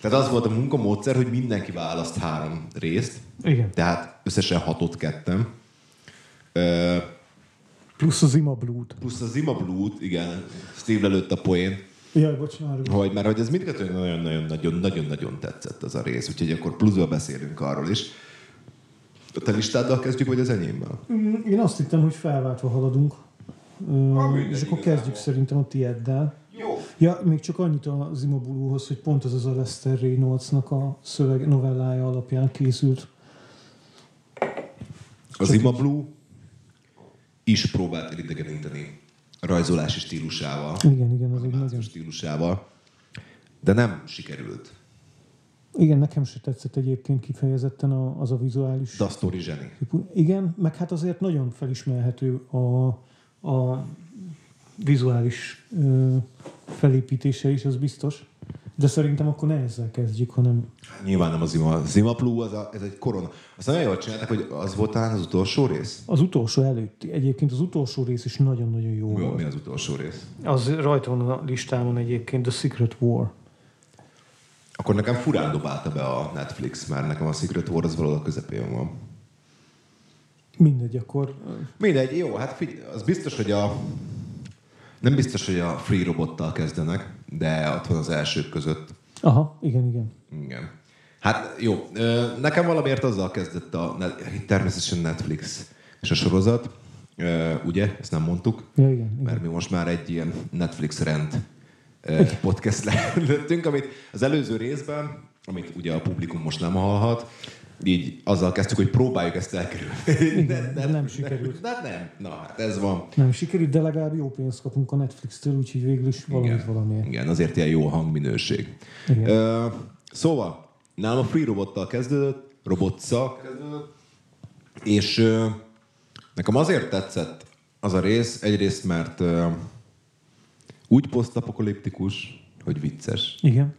Tehát az volt a munkamódszer, hogy mindenki választ három részt. Igen. Tehát összesen hatot kettem. Ö, Plusz az Ima Blood. plusz az Ima Blood, igen, Steve lelőtt a poén, Jaj, bocsánat. hogy mert hogy ez mindkettő nagyon-nagyon-nagyon tetszett az a rész, úgyhogy akkor pluszba beszélünk arról is. A te listáddal kezdjük, vagy az enyémmel? Mm, Én azt hittem, hogy felváltva haladunk. Mindegy, és akkor igazából. kezdjük szerintem a tieddel. Jó. Ja, még csak annyit az Imabuluhoz, hogy pont az az a Lester Reynoldsnak a szöveg novellája alapján készült. Az Blue is próbált elidegeníteni a rajzolási stílusával, Igen, igen, az egy nagyon... stílusával, de nem sikerült. Igen, nekem se tetszett egyébként kifejezetten a, az a vizuális De a sztori zseni. Igen, meg hát azért nagyon felismerhető a, a vizuális ö, felépítése is, az biztos. De szerintem akkor ne ezzel kezdjük, hanem Nyilván nem az Ima. Az Ima Blue, az a, ez egy korona. Azt nagyon jól csinálták, hogy az volt talán az utolsó rész. az utolsó előtti. Egyébként az utolsó rész is nagyon-nagyon jó Mi, volt. mi az utolsó rész? Az rajta van a listámon egyébként, The Secret War. Akkor nekem furán dobálta be a Netflix, mert nekem a Secret War az valahol a közepén van. Mindegy, akkor Mindegy, jó, hát figyelj, az biztos, hogy a... Nem biztos, hogy a Free Robottal kezdenek, de ott van az elsők között. Aha, igen, igen. Igen. Hát jó, nekem valamiért azzal kezdett a, természetesen Netflix és a sorozat, ugye, ezt nem mondtuk, Ja, igen, igen. mert mi most már egy ilyen Netflix rend podcast <laughs> lettünk, amit az előző részben, amit ugye a publikum most nem hallhat, így azzal kezdtük, hogy próbáljuk ezt elkerülni. Igen, de nem sikerült. De nem, na hát ez van. Nem sikerült, de legalább jó pénzt kapunk a Netflix-től, úgyhogy végül is valamit Igen. valamiért. Igen, azért ilyen jó hangminőség. Igen. Ö, szóval, nálam a Free Robottal kezdődött, robotszal kezdődött, és ö, nekem azért tetszett az a rész, egyrészt, mert ö, úgy posztapokaliptikus, hogy vicces. Igen.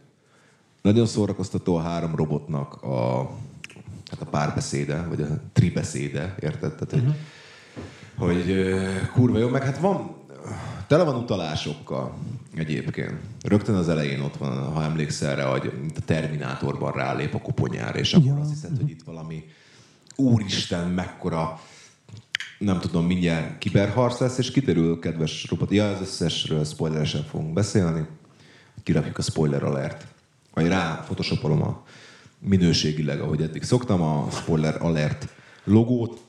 Nagyon szórakoztató a három robotnak a, hát a párbeszéde, vagy a tribeszéde, érted? Tehát, hogy, uh-huh. hogy kurva jó, meg hát van, tele van utalásokkal egyébként. Rögtön az elején ott van, ha emlékszel rá, hogy a Terminátorban rálép a koponyára, és akkor Ja. azt hiszed, hogy itt valami úristen, mekkora nem tudom, mindjárt kiberharc lesz, és kiderül, kedves robot, ja, az összesről spoileresen fogunk beszélni, kirakjuk a spoiler alert, vagy rá photoshopolom a minőségileg, ahogy eddig szoktam, a spoiler alert logót.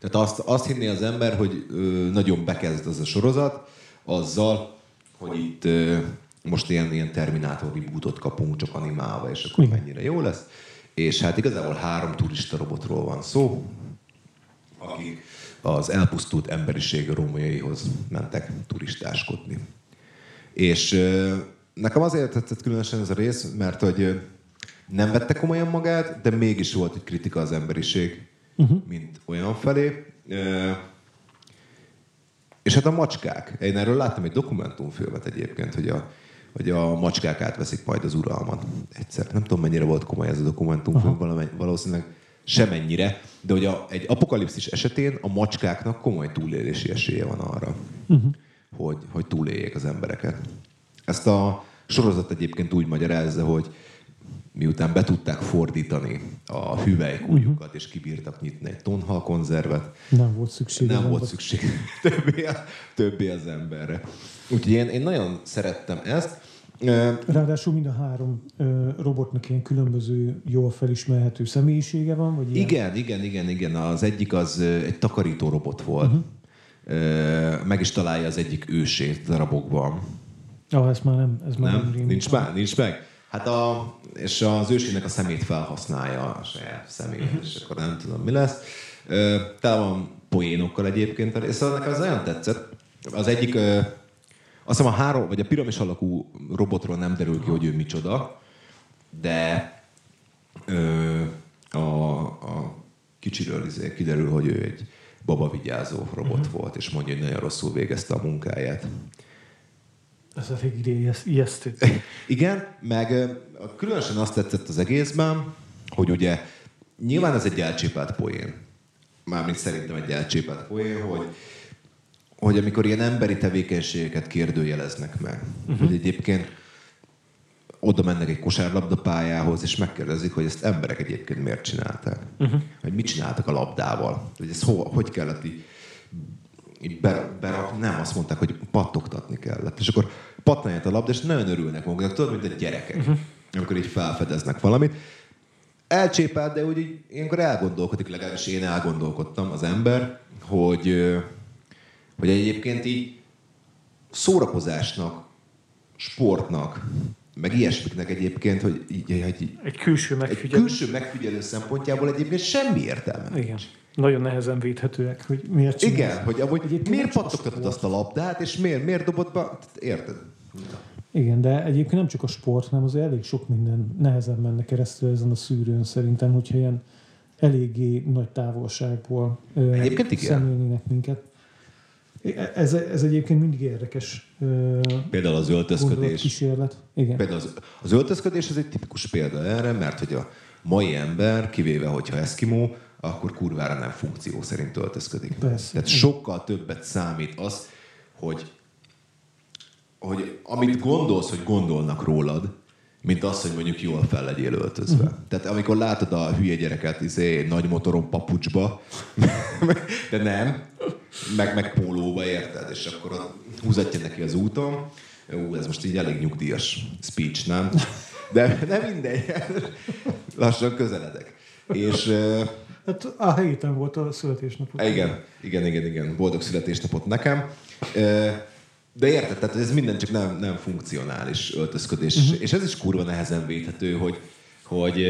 Tehát azt, azt hinné az ember, hogy ö, nagyon bekezd az a sorozat, azzal, hogy itt ö, most ilyen, ilyen Terminátor rebootot kapunk, csak animálva, és akkor mennyire jó lesz. És hát igazából három turista robotról van szó, akik az elpusztult emberiség rómaiaihoz mentek turistáskodni. És ö, nekem azért tetszett különösen ez a rész, mert hogy nem vette komolyan magát, de mégis volt egy kritika az emberiség, uh-huh. mint olyan felé. És hát a macskák. Én erről láttam egy dokumentumfilmet egyébként, hogy a, hogy a macskák átveszik majd az uralmat egyszer. Nem tudom, mennyire volt komoly ez a dokumentumfilm, valamely, valószínűleg semennyire, de hogy a, egy apokalipszis esetén a macskáknak komoly túlélési esélye van arra, uh-huh. hogy, hogy túléljék az embereket. Ezt a sorozat egyébként úgy magyarázza, hogy miután be tudták fordítani a hüvelykújukat, uh-huh. és kibírtak nyitni egy tonhal konzervet. Nem volt szükség. Nem volt szükség <laughs> többé, többé az emberre. Úgyhogy én, én nagyon szerettem ezt. Ráadásul mind a három robotnak ilyen különböző, jól felismerhető személyisége van? Vagy ilyen? Igen, igen, igen, igen. Az egyik az egy takarító robot volt. Uh-huh. Meg is találja az egyik ősét darabokban. Ah, ez már nem, ez már nem, nem nincs, már, nincs meg. Hát a, és az ősének a szemét felhasználja a saját szemét, és akkor nem tudom, mi lesz. Tele van poénokkal egyébként, és szóval nekem ez nagyon tetszett. Az egyik, azt hiszem a három, vagy a piramis alakú robotról nem derül ki, hogy ő micsoda, de a, a kicsiről izé kiderül, hogy ő egy babavigyázó robot uh-huh. volt, és mondja, hogy nagyon rosszul végezte a munkáját. Ez a végig ijesztő. <laughs> Igen, meg különösen azt tetszett az egészben, hogy ugye nyilván ez egy elcsépelt poén. Mármint szerintem egy elcsépelt poén, hogy, hogy amikor ilyen emberi tevékenységeket kérdőjeleznek meg, uh-huh. hogy egyébként oda mennek egy kosárlabdapályához, és megkérdezik, hogy ezt emberek egyébként miért csinálták. Uh-huh. Hogy mit csináltak a labdával. Hogy ez hova, hogy kellett így így berak, nem, azt mondták, hogy pattogtatni kellett. És akkor pattanját a labda, és nagyon örülnek maguknak, tudod, mint a gyerekek, uh-huh. amikor így felfedeznek valamit. Elcsépelt, de úgy így, ilyenkor elgondolkodik, legalábbis én elgondolkodtam az ember, hogy, hogy egyébként így szórakozásnak, sportnak, meg ilyesmiknek egyébként, hogy így, így, egy külső megfigyelő. Egy külső megfigyelő szempontjából egyébként semmi értelme. Igen nagyon nehezen védhetőek, hogy miért csinálsz. Igen, hogy amúgy Egyébként miért pattogtatod azt a labdát, és miért, miért dobott be, érted? Igen, de egyébként nem csak a sport, hanem az elég sok minden nehezen menne keresztül ezen a szűrőn szerintem, hogyha ilyen eléggé nagy távolságból egyébként szemlélnének minket. Ez, ez egyébként mindig érdekes. Például az öltözködés. Kísérlet. Igen. Például az, az öltözködés az egy tipikus példa erre, mert hogy a mai ember, kivéve hogyha eszkimó, akkor kurvára nem funkció szerint öltözködik. Persze. Tehát sokkal többet számít az, hogy, hogy amit gondolsz, hogy gondolnak rólad, mint az, hogy mondjuk jól fel legyél öltözve. Uh-huh. Tehát amikor látod a hülye gyereket izé, nagy motoron papucsba, <laughs> de nem, meg, meg pólóba érted, és akkor húzatja neki az úton. Ú, ez most így elég nyugdíjas speech, nem? De nem mindegy. <laughs> Lassan közeledek. És Hát a héten volt a születésnapot. Igen, igen, igen, igen. Boldog születésnapot nekem. De érted, tehát ez minden csak nem, nem funkcionális öltözködés. Uh-huh. És ez is kurva nehezen védhető, hogy, hogy,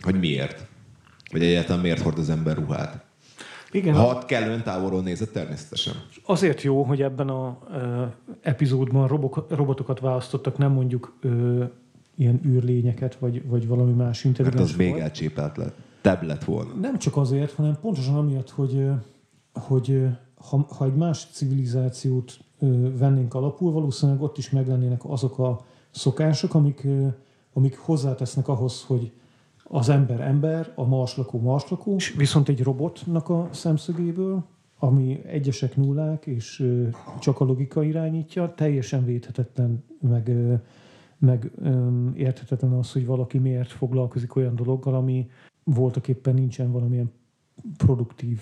hogy miért. Vagy egyáltalán miért hord az ember ruhát. Igen. Ha kellően távolról nézett, természetesen. Azért jó, hogy ebben a epizódban robok, robotokat választottak, nem mondjuk uh, ilyen űrlényeket, vagy, vagy valami más intelligens Mert az még elcsépelt lett tebb lett volna. Nem csak azért, hanem pontosan amiatt, hogy, hogy ha, ha egy más civilizációt vennénk alapul, valószínűleg ott is meglennének azok a szokások, amik, amik hozzátesznek ahhoz, hogy az ember ember, a marslakó marslakó, viszont egy robotnak a szemszögéből, ami egyesek nullák, és csak a logika irányítja, teljesen védhetetlen, meg, meg érthetetlen az, hogy valaki miért foglalkozik olyan dologgal, ami, voltak éppen nincsen valamilyen produktív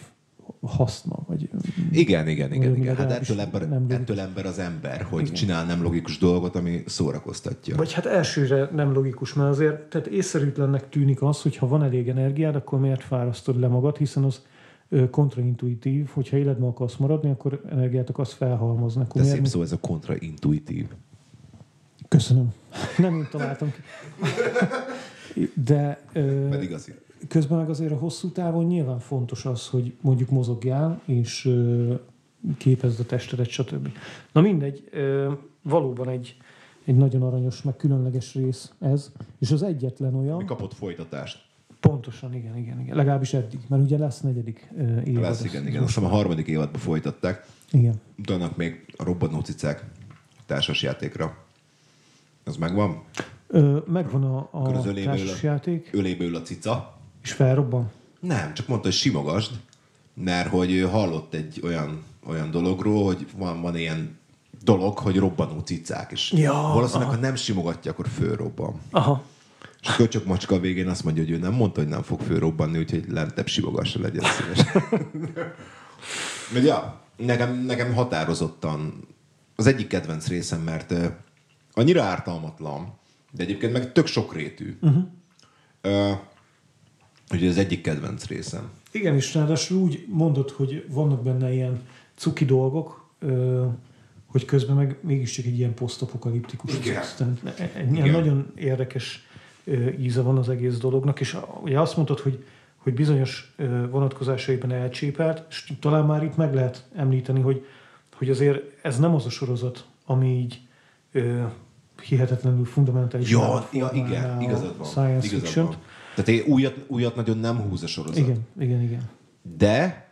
haszna. Vagy, igen, igen, igen. igen. Hát ettől ember, nem ettől ember az ember, hogy igen. csinál nem logikus dolgot, ami szórakoztatja. Vagy hát elsőre nem logikus, mert azért tehát észszerűtlennek tűnik az, hogy ha van elég energiád, akkor miért fárasztod le magad, hiszen az kontraintuitív, hogyha életben akarsz maradni, akkor energiát akarsz felhalmozni. Akkor De szép szó ez a kontraintuitív. Köszönöm. Nem én találtam ki. <laughs> De... Pedig azért. Közben meg azért a hosszú távon nyilván fontos az, hogy mondjuk mozogjál, és képezd a testedet, stb. Na mindegy, valóban egy, egy nagyon aranyos, meg különleges rész ez, és az egyetlen olyan... Mi kapott folytatást. Pontosan, igen, igen, igen. Legalábbis eddig, mert ugye lesz negyedik uh, évad. Lesz, igen, igen. Azt a harmadik évadba folytatták. Igen. Utána még a robbanó cicák társasjátékra. Az megvan? Ö, megvan a, a társasjáték. Ölébe ül a cica. És felrobban? Nem, csak mondta, hogy simogasd, mert hogy hallott egy olyan, olyan dologról, hogy van, van ilyen dolog, hogy robbanó cicák, és Ja, valószínűleg, aha. ha nem simogatja, akkor fölrobban. Aha. És a köcsök macska a végén azt mondja, hogy ő nem mondta, hogy nem fog fölrobbanni, úgyhogy lentebb simogassa legyen szíves. <laughs> Mert ja, nekem, nekem határozottan az egyik kedvenc részem, mert ö, annyira ártalmatlan, de egyébként meg tök sokrétű. Uh-huh. Ugye az egyik kedvenc részem. Igen, és ráadásul úgy mondod, hogy vannak benne ilyen cuki dolgok, hogy közben meg mégiscsak egy ilyen posztapokaliptikus Igen. Tehát e- Egy Igen. nagyon érdekes íze van az egész dolognak, és ugye azt mondtad, hogy, hogy bizonyos vonatkozásaiban elcsépelt, és talán már itt meg lehet említeni, hogy, hogy azért ez nem az a sorozat, ami így ö, hihetetlenül fundamentális. Ja, ja igen, igazad van. Science igazad fiction van. Tehát én újat, újat nagyon nem húz a sorozat. Igen, igen, igen. De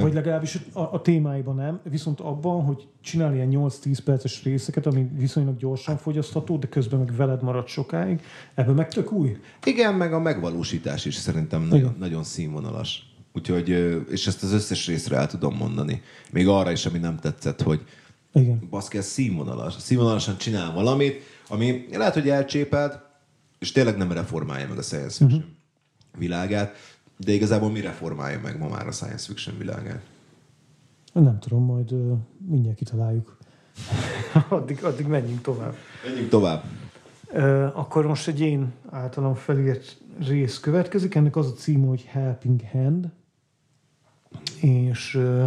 Vagy legalábbis a, a témáiban nem, viszont abban, hogy csinál ilyen 8-10 perces részeket, ami viszonylag gyorsan fogyasztható, de közben meg veled marad sokáig, ebből meg tök új. igen, meg a megvalósítás is szerintem nagyon, Igen. nagyon színvonalas. Úgyhogy, és ezt az összes részre el tudom mondani. Még arra is, ami nem tetszett, hogy Igen. baszki, ez színvonalas. Színvonalasan csinál valamit, ami lehet, hogy elcsépelt, és tényleg nem reformálja meg a science fiction uh-huh. világát, de igazából mi reformálja meg ma már a science fiction világát? Nem tudom, majd ö, mindjárt kitaláljuk. <laughs> addig, addig menjünk tovább. Menjünk tovább. Ö, akkor most egy én általam felírt rész következik, ennek az a címe, hogy Helping Hand, és ö,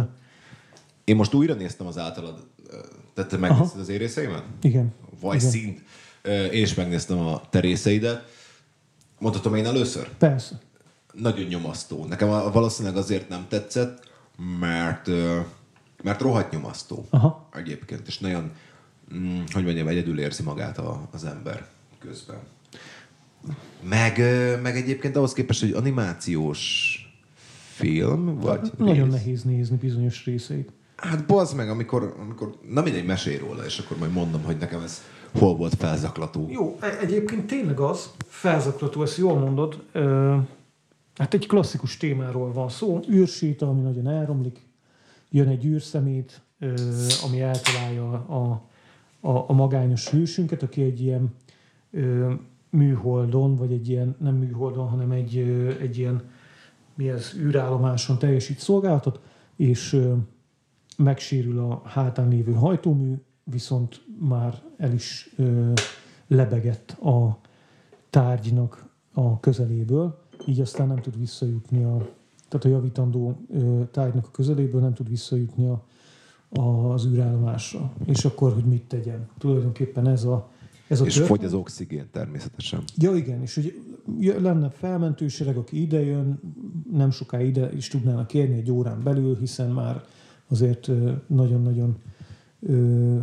Én most újra néztem az általad, ö, tehát te megnézted az én részeimet? igen. Vagy igen. szint. Én is megnéztem a te részeidet. Mondhatom én először? Persze. Nagyon nyomasztó. Nekem a- valószínűleg azért nem tetszett, mert, mert rohadt nyomasztó. Aha. Egyébként, és nagyon, mm, hogy mondjam, egyedül érzi magát a, az ember közben. Meg, meg egyébként ahhoz képest, hogy animációs film, vagy Nagyon rész. nehéz nézni bizonyos részeit. Hát bazd meg, amikor, amikor na mindegy, mesélj róla, és akkor majd mondom, hogy nekem ez hol volt felzaklató. Jó, e- egyébként tényleg az, felzaklató, ezt jól mondod, ö, hát egy klasszikus témáról van szó, űrséta, ami nagyon elromlik, jön egy űrszemét, ö, ami eltalálja a, a, a magányos hősünket, aki egy ilyen ö, műholdon, vagy egy ilyen, nem műholdon, hanem egy, ö, egy ilyen, mi ez, űrállomáson teljesít szolgálatot, és ö, megsérül a hátán lévő hajtómű, viszont már el is ö, lebegett a tárgynak a közeléből, így aztán nem tud visszajutni a, tehát a javítandó ö, tárgynak a közeléből nem tud visszajutni a, a, az űrállomásra. És akkor, hogy mit tegyen? Tulajdonképpen ez a, ez a És történet. fogy az oxigén természetesen. Ja, igen, és hogy lenne felmentősereg, aki idejön, nem soká ide is tudnának kérni egy órán belül, hiszen már azért nagyon-nagyon ö,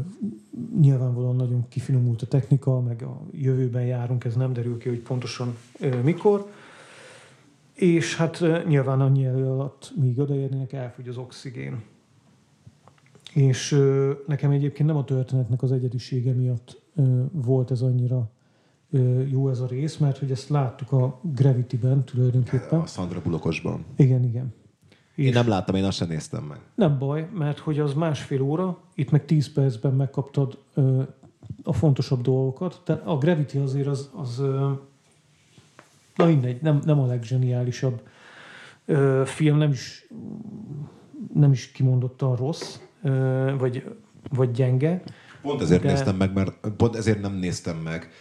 nyilvánvalóan nagyon kifinomult a technika, meg a jövőben járunk, ez nem derül ki, hogy pontosan ö, mikor. És hát ö, nyilván annyi elő alatt, míg odaérnének, elfogy az oxigén. És ö, nekem egyébként nem a történetnek az egyedisége miatt ö, volt ez annyira ö, jó ez a rész, mert hogy ezt láttuk a Gravity-ben tulajdonképpen. A Sandra Bullockosban. Igen, igen. Én nem láttam, én azt sem néztem meg. Nem baj, mert hogy az másfél óra, itt meg 10 percben megkaptad ö, a fontosabb dolgokat. Tehát a Gravity azért az, az ö, na mindegy, nem, nem a leggeniálisabb ö, film, nem is, nem is kimondottan rossz, ö, vagy, vagy gyenge. Pont ezért De- De... néztem meg, mert pont ezért nem néztem meg,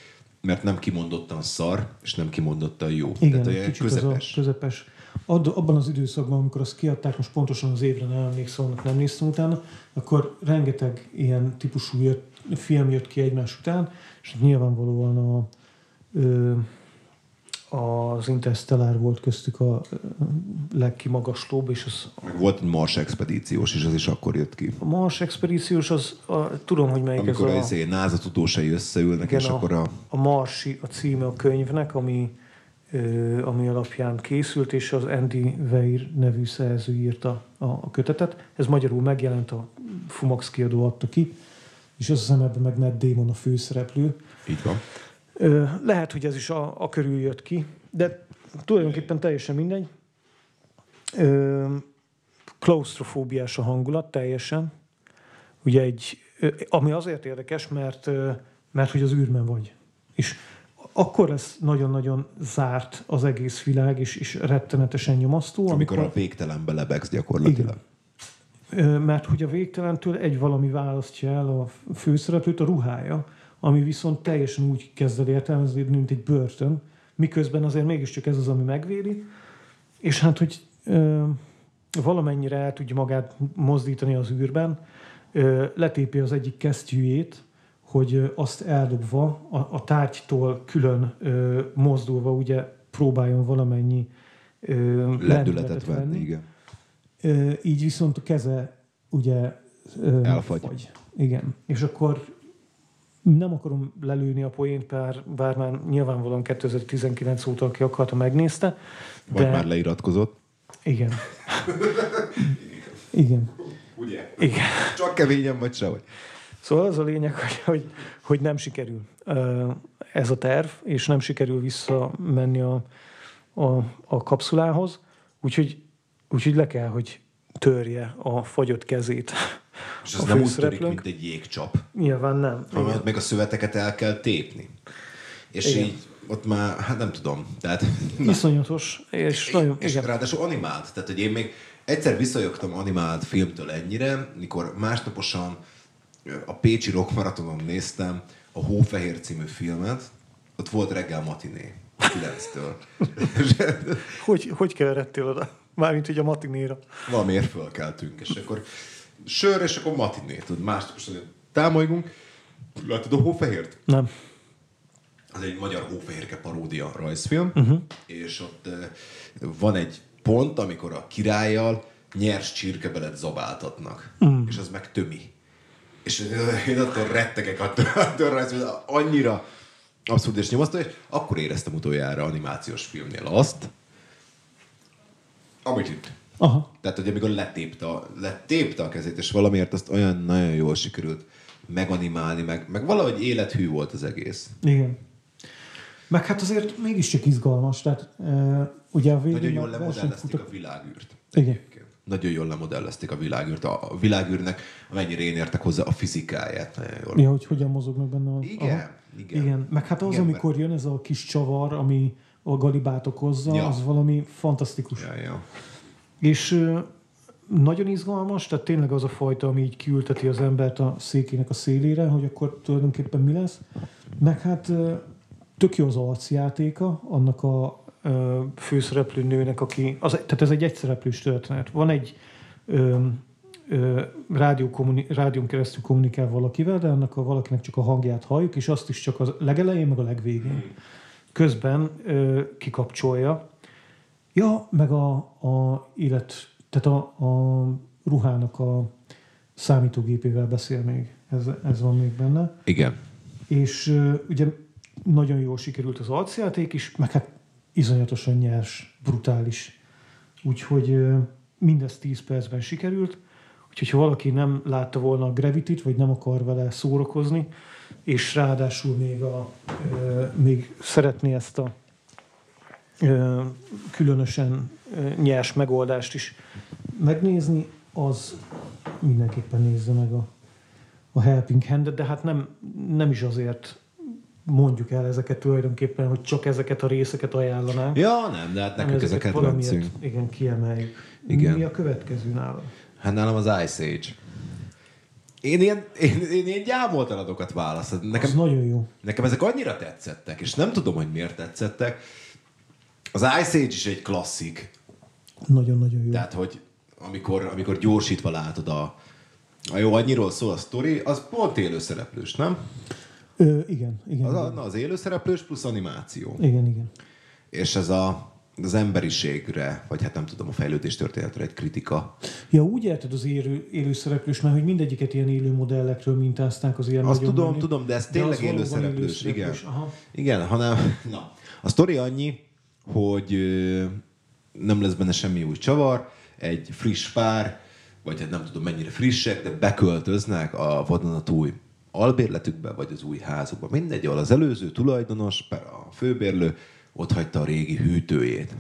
mert nem kimondottan szar, és nem kimondottan jó. Igen, Tehát kicsit közepes. az a közepes. Ad, abban az időszakban, amikor azt kiadták, most pontosan az évre nem emlékszem, annak nem néztem utána, akkor rengeteg ilyen típusú jött, film jött ki egymás után, és nyilvánvalóan a, ö, az Interstellar volt köztük a legkimagaslóbb, és az Meg volt egy Mars expedíciós, és az is akkor jött ki. a Mars expedíciós, az a, tudom, hogy melyik Amikor ez a, a... NASA tudósai összeülnek, Igen, és a- akkor a... a Marsi a címe a könyvnek, ami, ami alapján készült, és az Andy Weir nevű szerző írta a, kötetet. Ez magyarul megjelent, a Fumax kiadó adta ki, és azt hiszem ebben meg Matt Damon a főszereplő. Így van. Lehet, hogy ez is a, a körül jött ki, de tulajdonképpen teljesen mindegy. Klaustrofóbiás a hangulat teljesen. Ugye egy, ami azért érdekes, mert, mert hogy az űrben vagy. És akkor lesz nagyon-nagyon zárt az egész világ, és, és rettenetesen nyomasztó. Amikor a végtelenbe lebegsz gyakorlatilag. Ö, mert hogy a végtelentől egy valami választja el a főszereplőt, a ruhája, ami viszont teljesen úgy kezd el értelmezni, mint egy börtön, miközben azért mégiscsak ez az, ami megvédi. És hát, hogy ö, valamennyire el tudja magát mozdítani az űrben, ö, letépi az egyik kesztyűjét, hogy azt eldobva, a, a tárgytól külön ö, mozdulva ugye próbáljon valamennyi ö, Lendületet venni, igen. Ö, így viszont a keze ugye ö, Elfagy. Fagy. Igen. És akkor nem akarom lelőni a poént, bár, bár már nyilvánvalóan 2019 óta, aki akarta, megnézte. Vagy már leiratkozott. Igen. <laughs> Igen. Ugye? Igen. Csak keményen vagy sehogy. Szóval az a lényeg, <laughs> hogy, hogy, hogy nem sikerül ez a terv, és nem sikerül visszamenni a, a, a kapszulához, úgyhogy, úgyhogy le kell, hogy törje a fagyott kezét. <laughs> És az nem úgy törik, mint egy jégcsap, Nyilván nem. hanem Igen. ott még a szöveteket el kell tépni. És Igen. így ott már, hát nem tudom, tehát... <laughs> Iszonyatos, és nagyon, és igen. ráadásul animált. Tehát, hogy én még egyszer visszajöttem animált filmtől ennyire, mikor másnaposan a Pécsi Rock Maratonon néztem a Hófehér című filmet, ott volt reggel matiné, 9-től. <laughs> Hogy, hogy keveredtél oda? Mármint ugye a matinéra. Valamiért fölkeltünk, és akkor sör, és akkor matiné, tudod, másnaposan támolygunk. Láttad a Hófehért? Nem. Az egy magyar hófehérke paródia rajzfilm, uh-huh. és ott uh, van egy pont, amikor a királlyal nyers csirkebelet zabáltatnak, uh. és az meg tömi. És én attól rettegek attól, attól rajzfilm, annyira abszurd és nyomasztó, és akkor éreztem utoljára animációs filmnél azt, amit itt. Aha. Tehát, hogy amikor letépte a, letépte a kezét, és valamiért azt olyan nagyon jól sikerült meganimálni, meg, meg valahogy élethű volt az egész. Igen. Meg hát azért mégiscsak izgalmas. Tehát uh, ugye a végén Nagyon jól a lemodellezték a világűrt. Igen. Nagyon jól lemodellezték a világűrt. A a világűrnek, amennyire én értek hozzá, a fizikáját. Nagyon jól. Ja, hogy hogyan mozognak benne. A... Igen, Aha. igen. igen. Meg hát az, Igen, amikor jön ez a kis csavar, ami a galibát okozza, Ja. az valami fantasztikus. Ja, ja. És nagyon izgalmas, tehát tényleg az a fajta, ami így kiülteti az embert a székének a szélére, hogy akkor tulajdonképpen mi lesz. Meg hát tök jó az arcjátéka annak a ö, főszereplő nőnek, aki, az, tehát ez egy egyszereplős történet. Van egy ö, ö, rádió kommuni, rádión keresztül kommunikál valakivel, de annak a valakinek csak a hangját halljuk, és azt is csak a legelején, meg a legvégén. Közben ö, kikapcsolja, Ja, meg a, a élet, tehát a, a ruhának a számítógépével beszél még. Ez, ez van még benne. Igen. És uh, ugye nagyon jól sikerült az arcjáték is, meg hát iszonyatosan nyers, brutális. Úgyhogy mindez 10 percben sikerült. Úgyhogy ha valaki nem látta volna a Gravity-t, vagy nem akar vele szórakozni, és ráadásul még, a, még szeretné ezt a különösen nyers megoldást is megnézni, az mindenképpen nézze meg a, a Helping Handet, de hát nem, nem is azért mondjuk el ezeket tulajdonképpen, hogy csak ezeket a részeket ajánlanánk. Ja, nem, de hát nekünk ez a kedvencünk. valamiért, igen, kiemeljük. Igen. Mi a következő nála? Hát nálam az Ice Age. Én ilyen, én, én ilyen gyámoltalanokat választottam. Az Nekem, nagyon jó. nekem ezek annyira tetszettek, és nem tudom, hogy miért tetszettek. Az Ice Age is egy klasszik. Nagyon-nagyon jó. Tehát, hogy amikor, amikor gyorsítva látod a, a jó, annyiról szól a sztori, az pont élőszereplős, nem? Ö, igen, igen, Az, igen. na, az élőszereplős plusz animáció. igen, igen. És ez a, az emberiségre, vagy hát nem tudom, a fejlődés történetre egy kritika. Ja, úgy érted az élő, élőszereplős, mert hogy mindegyiket ilyen élő modellekről mintázták az ilyen Azt tudom, menő. tudom, de ez De tényleg az valóban élőszereplős, igen. élőszereplős, Aha. Igen, hanem na, a sztori annyi, hogy nem lesz benne semmi új csavar, egy friss pár, vagy hát nem tudom mennyire frissek, de beköltöznek a vadonatúj albérletükbe, vagy az új házukba. Mindegy, ahol az előző tulajdonos, a főbérlő ott hagyta a régi hűtőjét.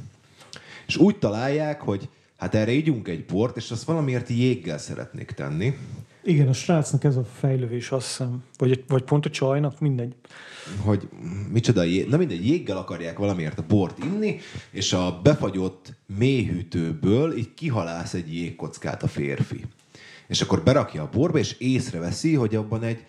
És úgy találják, hogy hát erre ígyunk egy bort, és azt valamiért jéggel szeretnék tenni. Igen, a srácnak ez a fejlővés, azt hiszem. Vagy, vagy pont a csajnak, mindegy. Hogy micsoda jég, na mindegy, jéggel akarják valamiért a bort inni, és a befagyott mélyhűtőből így kihalász egy jégkockát a férfi. És akkor berakja a borba, és észreveszi, hogy abban egy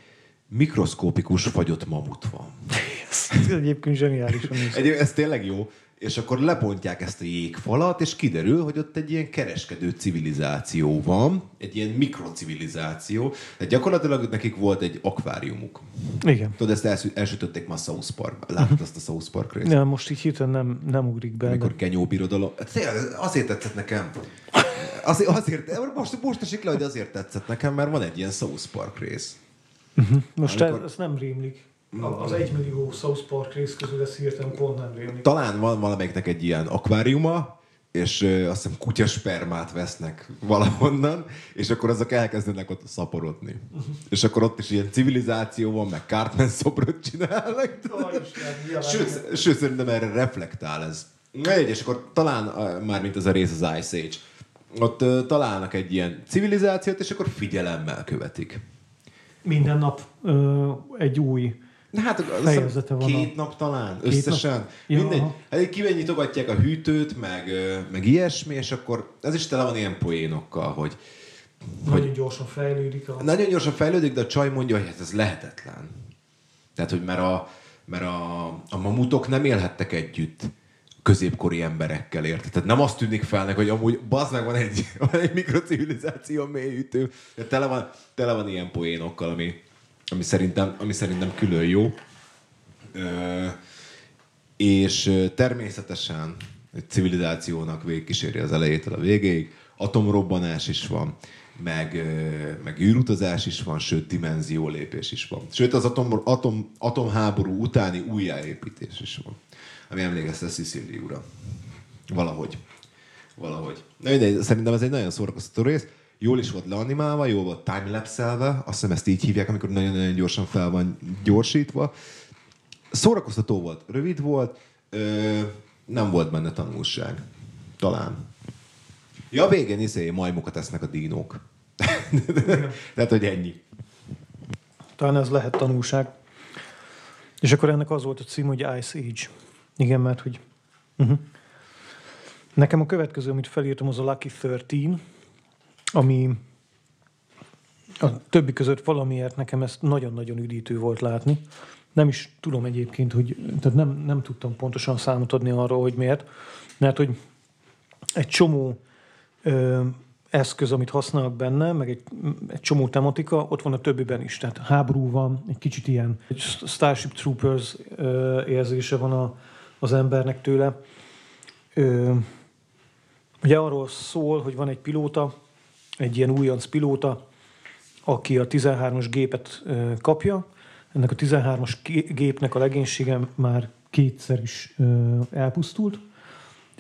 mikroszkópikus fagyott mamut van. <laughs> Ez egyébként zseniális. Egy, ez tényleg jó. És akkor lepontják ezt a jégfalat, és kiderül, hogy ott egy ilyen kereskedő civilizáció van, egy ilyen mikrocivilizáció. Tehát gyakorlatilag nekik volt egy akváriumuk. Igen. Tudod, ezt els, elsütötték ma a South Park. Láttad azt a South Park részt? Ja, most így hirtelen nem, nem ugrik be. Amikor de- Kenyó birodalom. Hát azért tetszett nekem. Azért, azért most, most esik le, hogy azért tetszett nekem, mert van egy ilyen South Park rész. Most amikor- ez, ez nem rémlik. Az egymillió South Park rész közül ez hirtelen pont nem rémlik. Talán van valamelyiknek egy ilyen akváriuma, és azt hiszem kutyaspermát vesznek valahonnan, és akkor azok elkezdenek ott szaporodni. És akkor ott is ilyen civilizáció van, meg Cartman szobrot csinálnak. Sőt, sőt, szerintem erre reflektál ez. Egy, és akkor talán, már mint ez a rész az Ice Age, ott találnak egy ilyen civilizációt, és akkor figyelemmel követik. Minden nap ö, egy új Na hát Fejezete van két a- nap talán, Két összesen. nap? Ja, Mindegy. Hát kivenyitogatják a hűtőt, meg, meg ilyesmi, és akkor ez is tele van ilyen poénokkal, hogy nagyon gyorsan fejlődik. A... nagyon gyorsan fejlődik, de a csaj mondja, hogy hát ez lehetetlen. Tehát, hogy mert a, mert a, a mamutok nem élhettek együtt középkori emberekkel, érted? Tehát nem azt tűnik fel neki, hogy amúgy bazd meg van egy, <laughs> van egy mikrocivilizáció mélyütő. De tele van, tele van ilyen poénokkal, ami, ami, szerintem, ami szerintem külön jó. Ö, és természetesen egy civilizációnak végigkíséri az elejétől a végéig. Atomrobbanás is van, meg, meg űrutazás is van, sőt, dimenziólépés is van. Sőt, az atom, atom, atomháború utáni újjáépítés is van, ami emlékeztet Szicíliúra. Valahogy. Valahogy. Na mindegy, szerintem ez egy nagyon szórakoztató rész. Jól is volt leanimálva, jól volt timelapse-elve, azt hiszem ezt így hívják, amikor nagyon-nagyon gyorsan fel van gyorsítva. Szórakoztató volt, rövid volt, ö, nem volt benne tanulság. Talán. Ja, végén izé, majmokat esznek a dínók. <laughs> Tehát, hogy ennyi. Talán ez lehet tanulság. És akkor ennek az volt a cím, hogy Ice Age. Igen, mert hogy... Uh-huh. Nekem a következő, amit felírtam, az a Lucky 13, ami a többi között valamiért nekem ezt nagyon-nagyon üdítő volt látni. Nem is tudom egyébként, hogy tehát nem, nem tudtam pontosan számot adni arról, hogy miért. Mert hogy egy csomó ö, eszköz, amit használnak benne, meg egy, egy csomó tematika, ott van a többiben is. Tehát háború van, egy kicsit ilyen egy Starship Troopers ö, érzése van a, az embernek tőle. Ö, ugye arról szól, hogy van egy pilóta, egy ilyen újonc pilóta, aki a 13-as gépet ö, kapja. Ennek a 13-as gé- gépnek a legénysége már kétszer is ö, elpusztult.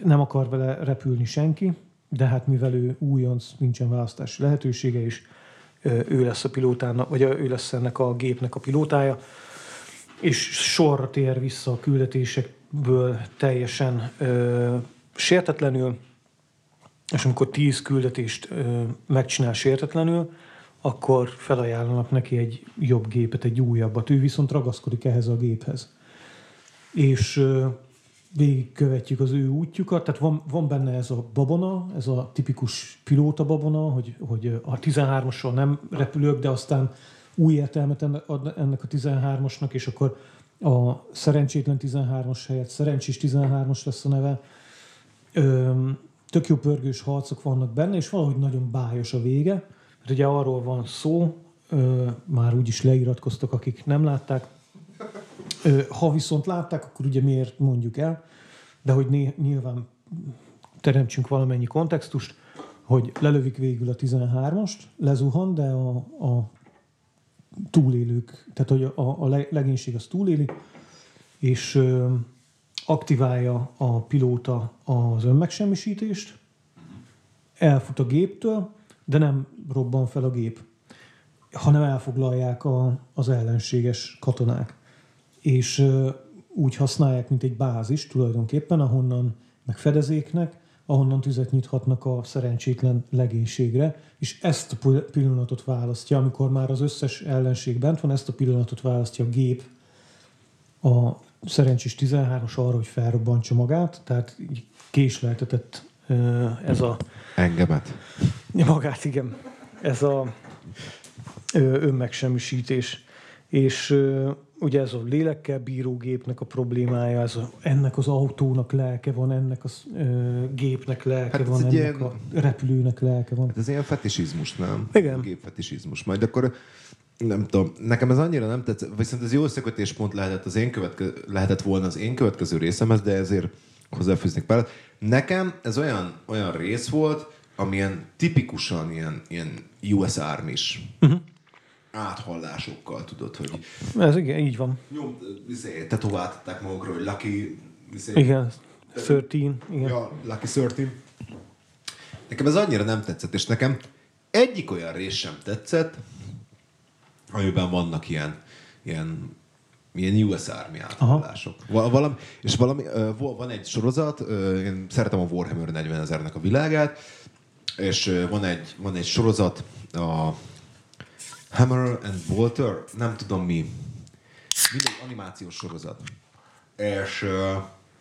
Nem akar vele repülni senki, de hát mivel ő újonc, nincsen választási lehetősége, és ö, ő lesz a pilótának, vagy ő lesz ennek a gépnek a pilótája, és sorra tér vissza a küldetésekből teljesen ö, sértetlenül, és amikor tíz küldetést ö, megcsinál sértetlenül, akkor felajánlanak neki egy jobb gépet, egy újabbat. Ő viszont ragaszkodik ehhez a géphez. És ö, végigkövetjük az ő útjukat, tehát van, van benne ez a babona, ez a tipikus pilóta babona, hogy, hogy a 13-asról nem repülök, de aztán új értelmet ennek a 13-asnak, és akkor a szerencsétlen 13-as helyett szerencsés 13-as lesz a neve. Öm, tök jó pörgős harcok vannak benne, és valahogy nagyon bájos a vége. Mert ugye arról van szó, ö, már úgyis leiratkoztak, akik nem látták. Ö, ha viszont látták, akkor ugye miért mondjuk el, de hogy né- nyilván teremtsünk valamennyi kontextust, hogy lelövik végül a 13-ast, lezuhan, de a, a túlélők, tehát hogy a, a le- legénység az túléli, és ö, aktiválja a pilóta az önmegsemmisítést, elfut a géptől, de nem robban fel a gép, hanem elfoglalják a, az ellenséges katonák. És ö, úgy használják, mint egy bázis tulajdonképpen, ahonnan meg fedezéknek, ahonnan tüzet nyithatnak a szerencsétlen legénységre, és ezt a pillanatot választja, amikor már az összes ellenség bent van, ezt a pillanatot választja a gép a szerencsés 13-as arra, hogy felrobbantsa magát, tehát késleltetett ez a... Engemet. Magát, igen. Ez a önmegsemmisítés. És ugye ez a lélekkel bíró gépnek a problémája, ez a, ennek az autónak lelke van, ennek a ö, gépnek lelke hát van, ennek ilyen, a repülőnek lelke van. Hát ez ilyen fetisizmus, nem? Igen. Gépfetisizmus. Majd akkor nem tudom, nekem ez annyira nem tetszett, viszont ez jó összekötéspont lehetett, az én követke, lehetett volna az én következő részemhez, de ezért hozzáfűznék pár. Nekem ez olyan, olyan rész volt, amilyen tipikusan ilyen, ilyen US Army-s. Uh-huh áthallásokkal, tudod, hogy... Ez igen, így van. Jó, izé, tetováltatták magukra, hogy Lucky... Izé, igen, 13. Igen. Ja, Lucky 13. Nekem ez annyira nem tetszett, és nekem egyik olyan rész sem tetszett, amiben vannak ilyen, ilyen ilyen US Army áthallások. Valami, és valami, van egy sorozat, én szeretem a Warhammer 40 ezernek a világát, és van egy, van egy sorozat, a Hammer and Walter, nem tudom mi. Mindegy animációs sorozat. És,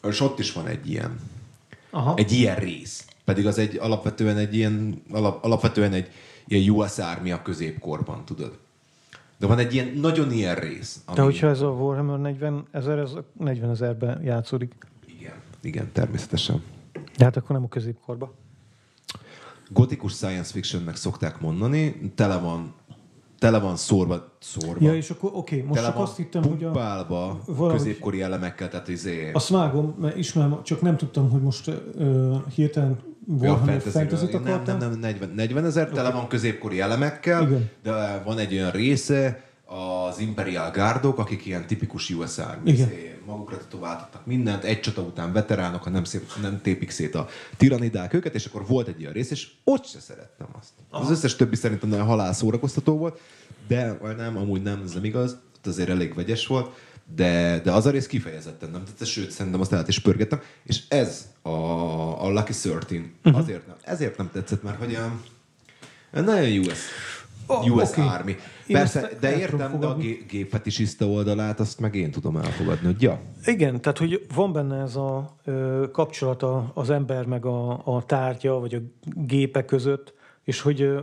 és ott is van egy ilyen. Aha. Egy ilyen rész. Pedig az egy alapvetően egy ilyen, alap, alapvetően egy ilyen US Army a középkorban, tudod. De van egy ilyen nagyon ilyen rész. Ami... De hogyha ez a Warhammer 40 ezer, ez 40 ezerben játszódik. Igen, igen, természetesen. De hát akkor nem a középkorban. Gotikus science fictionnek szokták mondani, tele van tele van szórva, szórva. Ja, és akkor oké, okay, most tele csak azt hittem, hogy a... valahogy, középkori elemekkel, tehát izé... Azt vágom, mert ismerem, csak nem tudtam, hogy most uh, hirtelen Warhammer ja, fantasy Nem, nem, nem, 40, 40 ezer, tele van középkori elemekkel, Igen. de van egy olyan része, az Imperial Guardok, akik ilyen tipikus US Army, izé, magukra tetováltattak mindent, egy csata után veteránok, ha nem, szép, nem tépik szét a tiranidák őket, és akkor volt egy ilyen rész, és ott se szerettem azt. Aha. Az összes többi szerintem nagyon halál szórakoztató volt, de nem, amúgy nem, ez nem igaz, ott azért elég vegyes volt, de, de az a rész kifejezetten nem tetszett, sőt, szerintem azt át is pörgettem, és ez a, a Lucky 13 uh-huh. azért nem, ezért nem tetszett, mert hogy a, nagyon US oh, US okay. Army. Persze, de értem, de a gépfetisiszta oldalát azt meg én tudom elfogadni, hogy ja. Igen, tehát hogy van benne ez a ö, kapcsolat a, az ember meg a, a tárgya, vagy a gépe között, és hogy ö,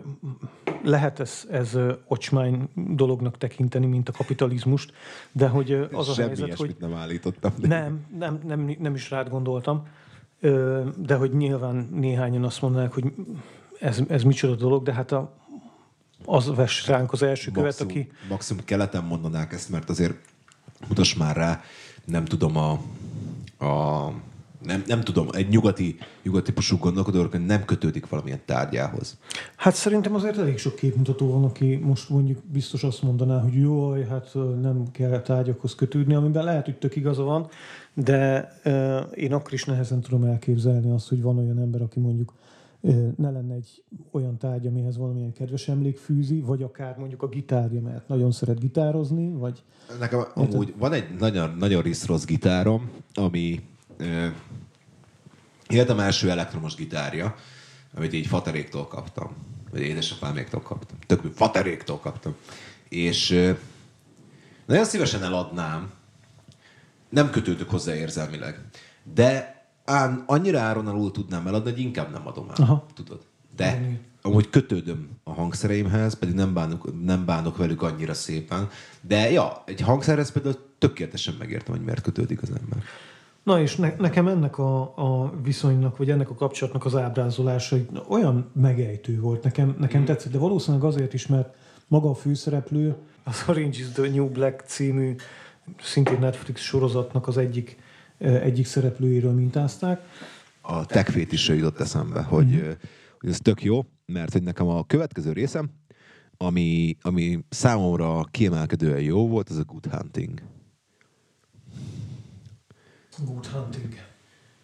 lehet ez, ez ocsmány dolognak tekinteni, mint a kapitalizmust, de hogy ö, az a helyzet, hogy... nem állítottam. Nem, nem, nem, nem is rád gondoltam, ö, de hogy nyilván néhányan azt mondanák, hogy ez, ez micsoda dolog, de hát a az vesz ránk az első maximum, követ, aki... Maximum keleten mondanák ezt, mert azért mutass már rá, nem tudom a, a nem, nem tudom, egy nyugati, nyugati típusú gondolkodó, hogy nem kötődik valamilyen tárgyához. Hát szerintem azért elég sok képmutató van, aki most mondjuk biztos azt mondaná, hogy jó, hát nem kell tárgyakhoz kötődni, amiben lehet, hogy tök igaza van, de uh, én akkor is nehezen tudom elképzelni azt, hogy van olyan ember, aki mondjuk ne lenne egy olyan tárgy, amihez valamilyen kedves emlék fűzi, vagy akár mondjuk a gitárja, mert nagyon szeret gitározni, vagy... Nekem amúgy van egy nagyon, nagyon rossz gitárom, ami ö, életem első elektromos gitárja, amit így fateréktól kaptam, vagy édesapáméktól kaptam. Tök fateréktól kaptam. És nagyon szívesen eladnám, nem kötődök hozzá érzelmileg. De ám annyira áron alul tudnám eladni, hogy inkább nem adom el. Aha. Tudod? De amúgy kötődöm a hangszereimhez, pedig nem bánok, nem bánok velük annyira szépen. De ja, egy hangszerhez például tökéletesen megértem, hogy miért kötődik az ember. Na és ne, nekem ennek a, a viszonynak, vagy ennek a kapcsolatnak az ábrázolása olyan megejtő volt. Nekem, nekem mm. tetszett, de valószínűleg azért is, mert maga a főszereplő, az Orange is the New Black című szintén Netflix sorozatnak az egyik egyik szereplőjéről mintázták. A techfét is jutott eszembe, hogy, mm-hmm. hogy ez tök jó, mert hogy nekem a következő részem, ami, ami számomra kiemelkedően jó volt, az a Good Hunting. Good Hunting.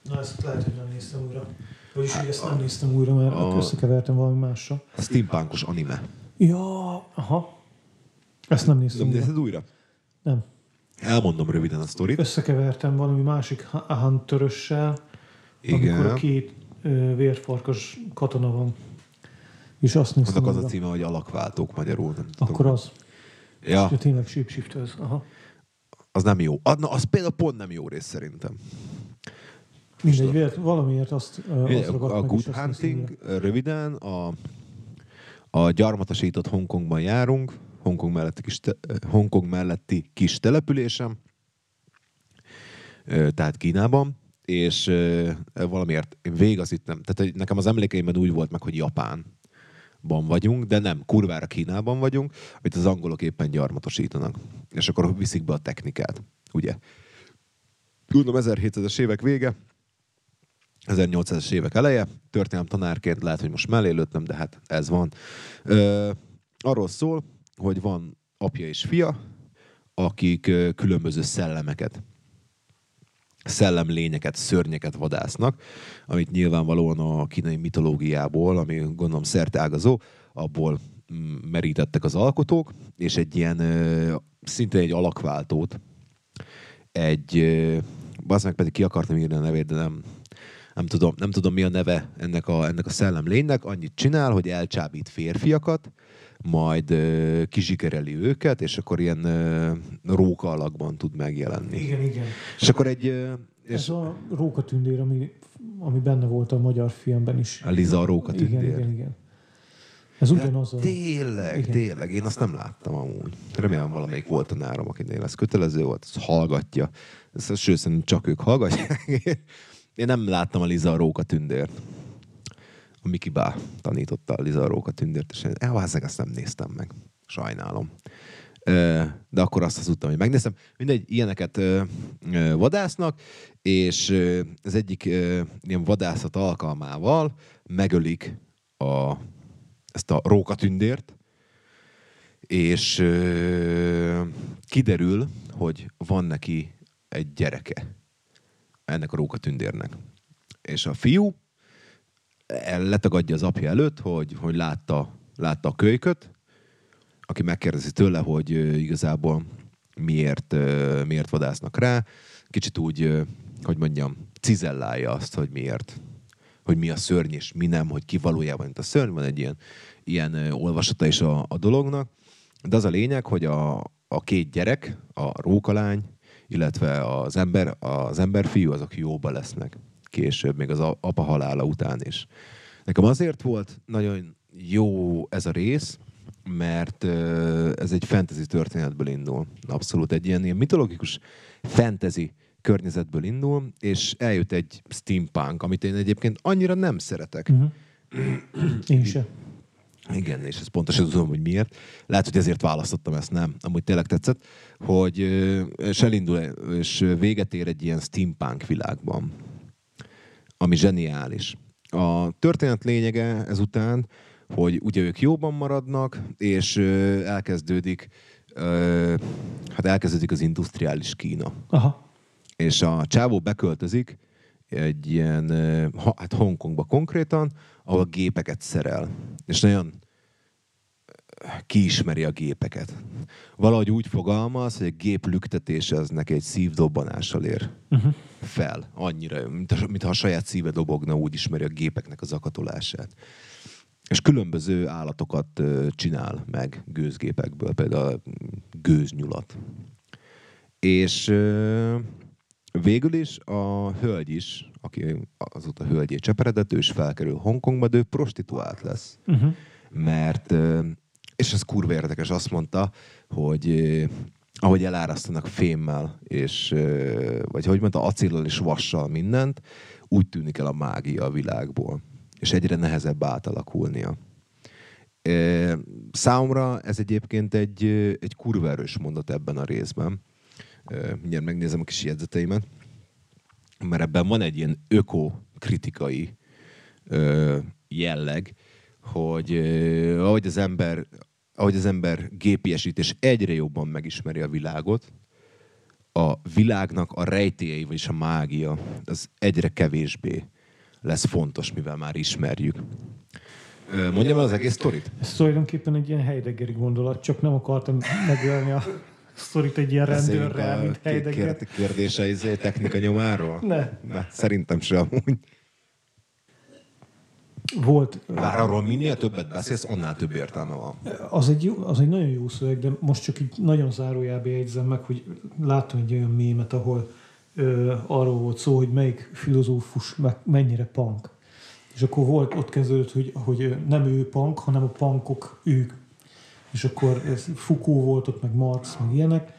Na, ezt lehet, hogy nem néztem újra. Vagyis, hogy ezt nem néztem újra, mert a, összekevertem valami mással. A steampunkos anime. Ja, aha. Ezt nem néztem Nem nézted újra? Nem. Elmondom röviden a sztorit. Összekevertem valami másik Hunterössel, Igen. amikor a két ö, vérfarkas katona van. És azt néztem, Annak az a címe, hogy alakváltók magyarul. Nem tudom. akkor az. Ja, Ja, tényleg shapeshifters. Aha. az nem jó. Az, na, az például pont nem jó rész szerintem. Mindegy, vélet, valamiért azt, azt A, Good Hunting, röviden, a, a gyarmatosított Hongkongban járunk, Hongkong melletti kis, te, Hongkong melletti kis településem, ö, tehát Kínában, és ö, valamiért én végig azt hittem, tehát hogy nekem az emlékeimben úgy volt meg, hogy Japánban vagyunk, de nem, kurvára Kínában vagyunk, amit az angolok éppen gyarmatosítanak. És akkor viszik be a technikát, ugye? Tudom, 1700-es évek vége, 1800-es évek eleje, történelem tanárként lehet, hogy most mellé lőttem, de hát ez van. Ö, arról szól, hogy van apja és fia, akik különböző szellemeket, szellemlényeket, szörnyeket vadásznak, amit nyilvánvalóan a kínai mitológiából, ami gondolom szerteágazó, abból mm, merítettek az alkotók, és egy ilyen szinte egy alakváltót, egy, bazd meg pedig ki akartam írni a nevét, de nem, nem tudom, nem tudom mi a neve ennek a, ennek a szellemlénynek, annyit csinál, hogy elcsábít férfiakat, majd ö, kizsikereli őket, és akkor ilyen ö, róka alakban tud megjelenni. Igen, igen. És akkor egy... ö, És... Ez a rókatündér, ami, ami benne volt a magyar filmben is. a Liza a rókatündér. Igen, igen, igen. Ez ugyanaz a... Tényleg, Igen. tényleg, én azt nem láttam amúgy. Remélem valamelyik volt a nárom, akinél ez kötelező volt, az hallgatja. Ez, sőt, szerintem csak ők hallgatják. <laughs> Én nem láttam a Liza a Róka tündért. A Miki Bá tanította a Liza Róka tündért, és elvázzeg, azt nem néztem meg. Sajnálom. De akkor azt hazudtam, hogy megnéztem. Mindegy, ilyeneket vadásznak, és az egyik ilyen vadászat alkalmával megölik a, ezt a rókatündért, és kiderül, hogy van neki egy gyereke ennek a rókatündérnek. És a fiú el- letagadja az apja előtt, hogy, hogy látta, látta a kölyköt, aki megkérdezi tőle, hogy igazából miért, miért vadásznak rá. Kicsit úgy, hogy mondjam, cizellálja azt, hogy miért hogy mi a szörny és mi nem, hogy ki valójában itt a szörny, van egy ilyen, ilyen olvasata is a, a dolognak. De az a lényeg, hogy a, a két gyerek, a rókalány, illetve az ember, az emberfiú, azok jóba lesznek később, még az apa halála után is. Nekem azért volt nagyon jó ez a rész, mert ez egy fantasy történetből indul. Abszolút egy ilyen, ilyen mitológikus fantasy környezetből indul, és eljött egy steampunk, amit én egyébként annyira nem szeretek. Uh-huh. <clears throat> Én se. Igen, és ezt pontosan tudom, hogy miért. Lehet, hogy ezért választottam ezt, nem. Amúgy tényleg tetszett, hogy és elindul, és véget ér egy ilyen steampunk világban, ami zseniális. A történet lényege ezután, hogy ugye ők jóban maradnak, és elkezdődik, hát elkezdődik az industriális Kína Aha. és a csávó beköltözik egy ilyen, hát Hongkongba konkrétan, ahol gépeket szerel. És nagyon kiismeri a gépeket. Valahogy úgy fogalmaz, hogy a gép lüktetése az neki egy szívdobbanással ér Uh-huh. Fel. Annyira, mint, a- mintha a saját szíve dobogna, úgy ismeri a gépeknek az akatolását. És különböző állatokat csinál meg gőzgépekből, például gőznyulat. És végül is a hölgy is, aki azóta hölgyé cseperedett, ő is felkerül Hongkongba, de ő prostituált lesz. Uh-huh. Mert, és ez kurva érdekes, azt mondta, hogy ahogy elárasztanak fémmel, és, vagy hogy mondta, acéllal és vassal mindent, úgy tűnik el a mágia a világból. És egyre nehezebb átalakulnia. Számomra ez egyébként egy, egy kurva mondat ebben a részben. Mindjárt megnézem a kis jegyzeteimet. Mert ebben van egy ilyen öko-kritikai jelleg, hogy ahogy az ember ahogy az ember gépiesít és egyre jobban megismeri a világot, a világnak a rejtélyei, vagyis a mágia, az egyre kevésbé lesz fontos, mivel már ismerjük. Mondjam el az egész sztorit? Ez tulajdonképpen egy ilyen Heideggeri gondolat, csak nem akartam megölni a sztorit egy ilyen rendőrrel, mint Heidegger. kérdése izé, technika nyomáról? Ne. ne. Szerintem sem amúgy. Volt. Bár arról minél többet beszélsz, annál több értelme van. Az egy, jó, az egy nagyon jó szöveg, de most csak így nagyon zárójelbe jegyzem meg, hogy láttam egy olyan mémet, ahol ö, arról volt szó, hogy melyik filozófus mennyire punk. És akkor volt, ott kezdődött, hogy, hogy nem ő punk, hanem a punkok ők. És akkor ez Foucault volt ott, meg Marx, meg ilyenek,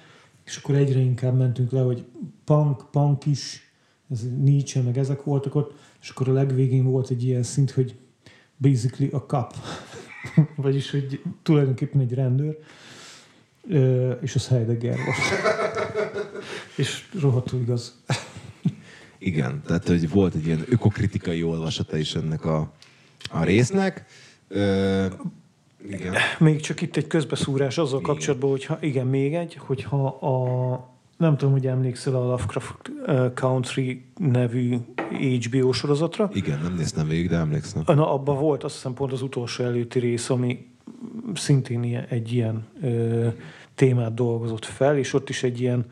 és akkor egyre inkább mentünk le, hogy punk, punk is, ez Nietzsche, meg ezek voltak ott, és akkor a legvégén volt egy ilyen szint, hogy basically a cup, <laughs> vagyis, hogy tulajdonképpen egy rendőr, és az Heidegger volt. <laughs> és rohadtul igaz. <laughs> Igen, tehát hogy volt egy ilyen ökokritikai olvasata is ennek a, a résznek. Ö, igen. Még csak itt egy közbeszúrás azzal igen. kapcsolatban, hogyha igen, még egy, hogyha a nem tudom, hogy emlékszel a Lovecraft Country nevű HBO sorozatra. Igen, nem néztem végig, de emlékszem. Na, abban volt azt hiszem pont az utolsó előtti rész, ami szintén egy ilyen ö, témát dolgozott fel, és ott is egy ilyen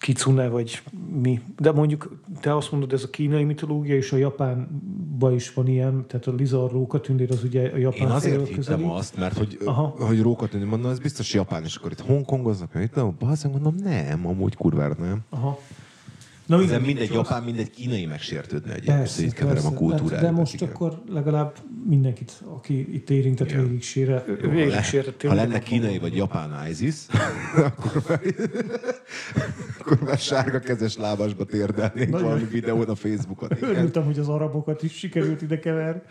kicune, vagy mi. De mondjuk te azt mondod, ez a kínai mitológia, és a japánban is van ilyen, tehát a Lizard rókatündér az ugye a japán Én azért hittem közeli. azt, mert hogy, Aha. hogy rókatündér, mondom, ez biztos japán, és akkor itt Hongkongoznak, hogy itt, mondom, nem, amúgy kurvára nem. Aha. Na, igen, mindegy japán, mindegy kínai megsértődne egyébként, persze, így keverem a kultúrát. De most igen. akkor legalább mindenkit, aki itt érintett, igen. végig sére, végig sére, Ha lenne kínai vagy japán ISIS, <laughs> akkor már, akkor már sárga kezes lábasba térdelnénk Nagyon. valami videón a Facebookon. Örültem, hogy az arabokat is sikerült ide keverni.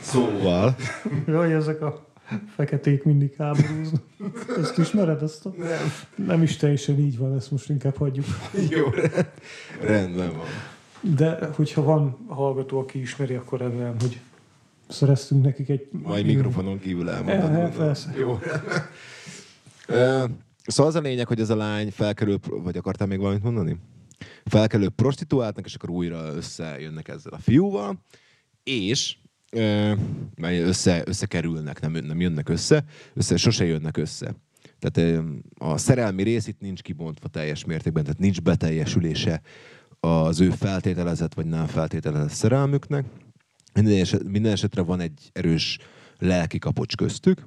Szóval. Jaj, ezek a feketék mindig háborúznak. Ezt ismered? Ezt a... nem. nem is teljesen így van, ezt most inkább hagyjuk. Jó, rendben van. De hogyha van hallgató, aki ismeri, akkor remélem, hogy szereztünk nekik egy... Majd mikrofonon kívül elmondod. Ja, persze. Jó. szóval az a lényeg, hogy ez a lány felkerül, vagy akartál még valamit mondani? Felkerül prostituáltnak, és akkor újra összejönnek ezzel a fiúval, és mert össze, összekerülnek, nem, nem jönnek össze, össze, sose jönnek össze. Tehát a szerelmi rész itt nincs kibontva teljes mértékben, tehát nincs beteljesülése az ő feltételezett vagy nem feltételezett szerelmüknek. Minden, eset, minden esetre van egy erős lelki kapocs köztük,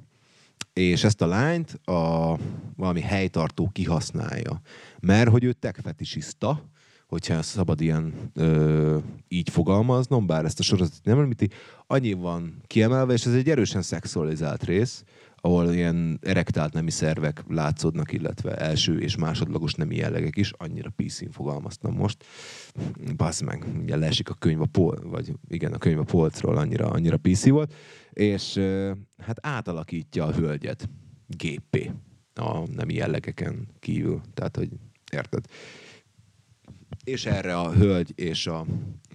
és ezt a lányt a valami helytartó kihasználja. Mert hogy ő tekfetisiszta, hogyha szabad ilyen ö, így fogalmaznom, bár ezt a sorozatot nem említi, annyi van kiemelve, és ez egy erősen szexualizált rész, ahol ilyen erektált nemi szervek látszódnak, illetve első és másodlagos nemi jellegek is, annyira pc fogalmaztam most. Basz meg, ugye leesik a könyv a pol, vagy igen, a könyv a polcról, annyira, annyira PC volt, és hát átalakítja a hölgyet géppé a nemi jellegeken kívül. Tehát, hogy érted? És erre a hölgy és a,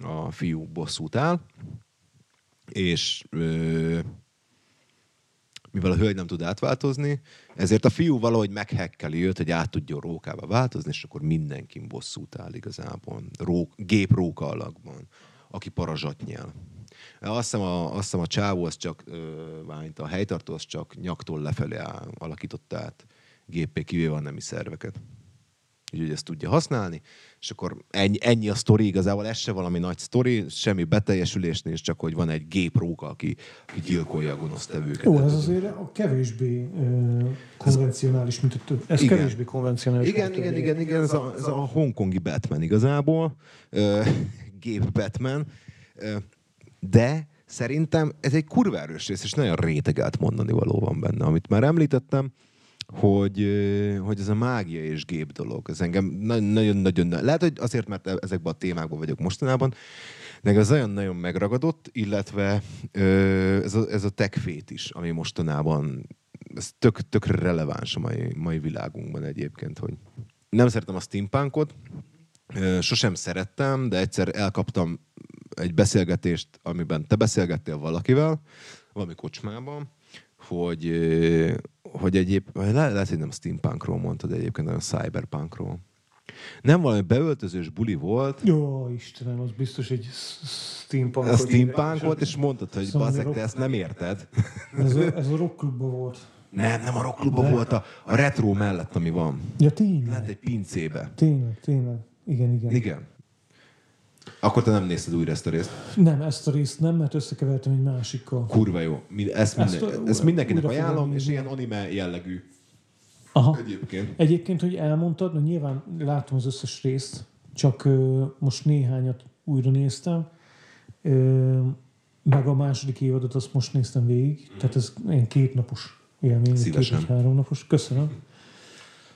a fiú bosszút áll, és ö, mivel a hölgy nem tud átváltozni, ezért a fiú valahogy meghekkeli őt, hogy át tudjon rókába változni, és akkor mindenki bosszút áll igazából. Rók, gép róka alakban, aki parazsatnyel. Azt hiszem a, azt hiszem a csávó, az csak, ö, a helytartó, az csak nyaktól lefelé áll, alakította át gépé, kivéve a nemi szerveket úgyhogy ezt tudja használni, és akkor ennyi, ennyi a sztori, igazából ez se valami nagy sztori, semmi beteljesülés nincs, csak hogy van egy gépróka, aki, aki gyilkolja a gonosz tevőket. Jó, ez azért a kevésbé uh, konvencionális, mint a több. Ez igen. kevésbé konvencionális. Igen, igen, igen, igen, ez a, ez a hongkongi Batman igazából, uh, gép Batman, uh, de szerintem ez egy kurva erős rész, és nagyon rétegelt mondani való van benne, amit már említettem, hogy, hogy ez a mágia és gép dolog. Ez engem nagyon-nagyon, lehet, hogy azért, mert ezekben a témákban vagyok mostanában, meg az olyan nagyon megragadott, illetve ez a, ez a techfét is, ami mostanában ez tök, tök releváns a mai, mai világunkban egyébként, hogy nem szeretem a steampunkot, sosem szerettem, de egyszer elkaptam egy beszélgetést, amiben te beszélgettél valakivel, valami kocsmában, hogy, hogy egyéb, le, lehet, hogy nem steampunkról mondtad egyébként, hanem cyberpunkról. Nem valami beöltözős buli volt. Jó, Istenem, az biztos egy steampunk. A steampunk volt, és mondtad, hogy szóval bazzek, te ezt nem érted. Ez a, ez a rockklubban volt. Nem, nem a rockklubban volt, a, a retro mellett, ami van. Ja, tényleg. Lent egy pincébe. Tényleg, tényleg. Igen, igen. Igen. Akkor te nem nézted újra ezt a részt. Nem, ezt a részt nem, mert összekevertem egy másikkal. Kurva jó. Ezt, Ezt minden, a- ezt mindenkinek ajánlom, és ilyen anime jellegű Aha. egyébként. Egyébként, hogy elmondtad, na nyilván látom az összes részt, csak ö, most néhányat újra néztem, ö, meg a második évadot azt most néztem végig, tehát ez ilyen kétnapos élmény, két Szívesen. vagy három napos. Köszönöm.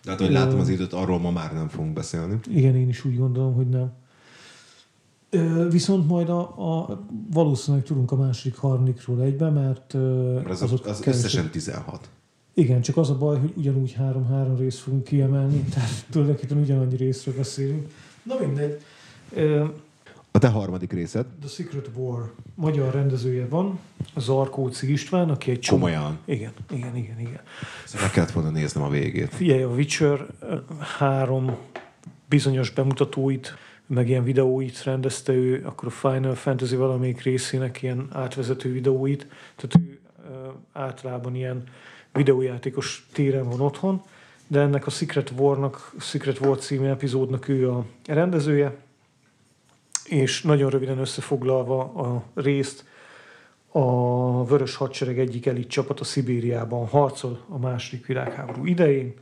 De hát, hogy látom az időt, arról ma már nem fogunk beszélni. Igen, én is úgy gondolom, hogy nem. Viszont majd a, a, valószínűleg tudunk a második, harmadikról egybe, mert Mert az, az, azok az kevesebb- összesen 16. Igen, csak az a baj, hogy ugyanúgy három-három részt fogunk kiemelni, <laughs> tehát tulajdonképpen ugyanannyi részről beszélünk. Na mindegy. A te harmadik részed? The Secret War magyar rendezője van, Zarkóci István, aki egy csomó... Komolyan. Igen, igen, igen, igen. Szóval meg kellett volna néznem a végét. Figyelj, a Witcher három bizonyos bemutatóit, meg ilyen videóit rendezte ő, akkor a Final Fantasy valamelyik részének ilyen átvezető videóit, tehát ő általában ilyen videójátékos téren van otthon, de ennek a Secret War-nak, Secret War című epizódnak ő a rendezője, és nagyon röviden összefoglalva a részt, a Vörös Hadsereg egyik elit csapata Szibériában harcol a második világháború idején,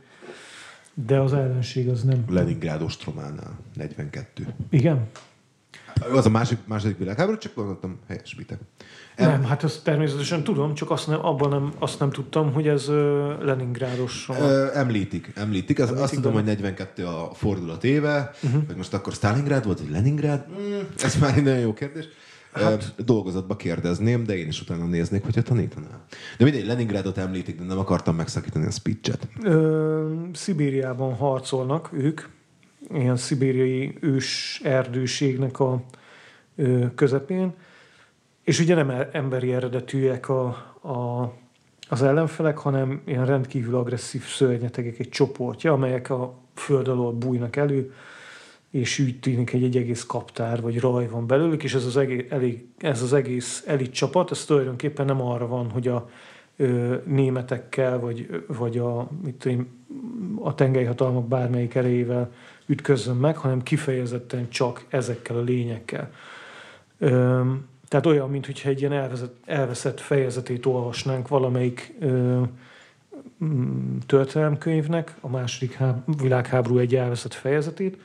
de az ellenség az nem... Leningrád ostrománál, 42. Igen? Az a másik, második világháború, csak gondoltam, helyesbitek. Nem, hát azt természetesen tudom, csak azt nem, abban nem, azt nem tudtam, hogy ez ö, Leningrádos. Ö, említik, említik. Az, Említik azt tudom, hogy 42 a fordulat éve, uh-huh. hogy most akkor Stalingrad volt, vagy Leningrád? Mm, ez már egy nagyon jó kérdés. Hát, dolgozatba kérdezném, de én is utána néznék, hogyha tanítanál. De mindegy, Leningrádot említik, de nem akartam megszakítani a speechet. Ö, Szibériában harcolnak ők, ilyen szibériai ős erdőségnek a ö, közepén, és ugye nem emberi eredetűek a, a, az ellenfelek, hanem ilyen rendkívül agresszív szörnyetegek egy csoportja, amelyek a föld alól bújnak elő, és úgy tűnik, hogy egy egész kaptár vagy raj van belőlük, és ez az egész, elég, ez az egész elit csapat, ez tulajdonképpen nem arra van, hogy a ö, németekkel, vagy, vagy a, mit tudom, a tengelyhatalmak bármelyik erejével ütközzön meg, hanem kifejezetten csak ezekkel a lényekkel. Ö, tehát olyan, mintha egy ilyen elvezet, elveszett fejezetét olvasnánk valamelyik ö, történelemkönyvnek, a második háb- világháború egy elveszett fejezetét,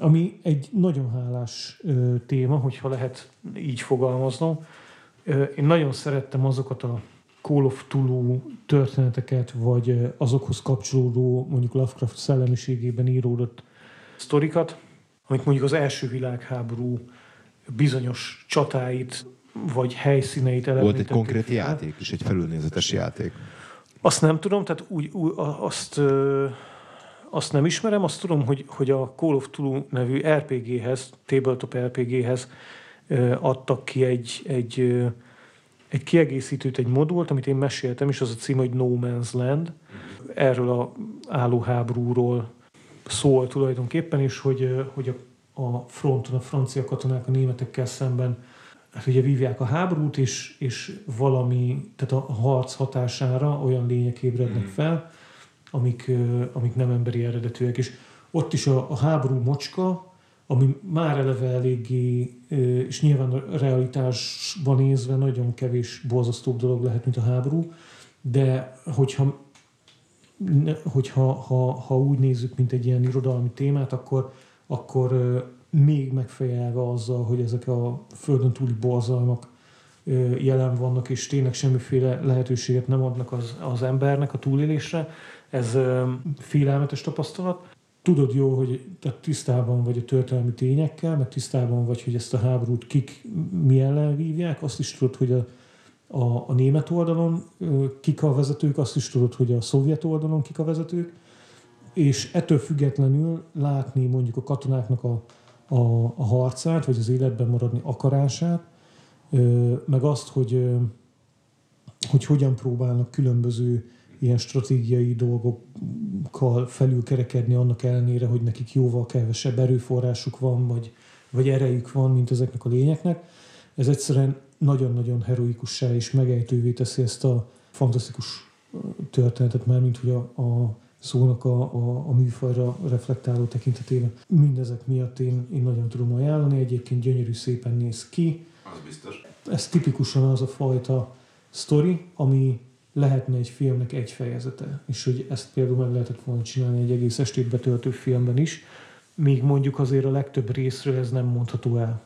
ami egy nagyon hálás téma, hogyha lehet így fogalmaznom. Én nagyon szerettem azokat a Call of Tulu történeteket, vagy azokhoz kapcsolódó, mondjuk Lovecraft szellemiségében íródott sztorikat, amik mondjuk az első világháború bizonyos csatáit, vagy helyszíneit Volt egy konkrét fel. játék is, egy felülnézetes játék. Azt nem tudom, tehát úgy, úgy azt, azt nem ismerem, azt tudom, hogy, hogy a Call of Tulu nevű RPG-hez, tabletop RPG-hez adtak ki egy, egy, egy kiegészítőt, egy modult, amit én meséltem, és az a cím, hogy No Man's Land. Erről a állóháborúról szól tulajdonképpen, és hogy, hogy a, a fronton a francia katonák a németekkel szemben hát ugye vívják a háborút, és, és valami, tehát a harc hatására olyan lények ébrednek fel, amik, amik nem emberi eredetűek. És ott is a, a háború mocska, ami már eleve eléggé, és nyilván a realitásban nézve nagyon kevés borzasztóbb dolog lehet, mint a háború, de hogyha, hogyha ha, ha úgy nézzük, mint egy ilyen irodalmi témát, akkor, akkor még megfejelve azzal, hogy ezek a földön túli borzalmak jelen vannak, és tényleg semmiféle lehetőséget nem adnak az, az embernek a túlélésre. Ez félelmetes tapasztalat. Tudod jó, hogy te tisztában vagy a történelmi tényekkel, meg tisztában vagy, hogy ezt a háborút kik mi ellen vívják, azt is tudod, hogy a, a, a német oldalon kik a vezetők, azt is tudod, hogy a szovjet oldalon kik a vezetők, és ettől függetlenül látni mondjuk a katonáknak a, a, a harcát, vagy az életben maradni akarását, meg azt, hogy, hogy hogyan próbálnak különböző ilyen stratégiai dolgokkal felülkerekedni annak ellenére, hogy nekik jóval kevesebb erőforrásuk van, vagy, vagy erejük van, mint ezeknek a lényeknek. Ez egyszerűen nagyon-nagyon heroikussá és megejtővé teszi ezt a fantasztikus történetet, már mint hogy a, a szónak a, a, a műfajra reflektáló tekintetében. Mindezek miatt én, én nagyon tudom ajánlani, egyébként gyönyörű szépen néz ki. Az biztos. Ez tipikusan az a fajta sztori, ami lehetne egy filmnek egy fejezete, és hogy ezt például meg lehetett volna csinálni egy egész estét betöltő filmben is, még mondjuk azért a legtöbb részről ez nem mondható el.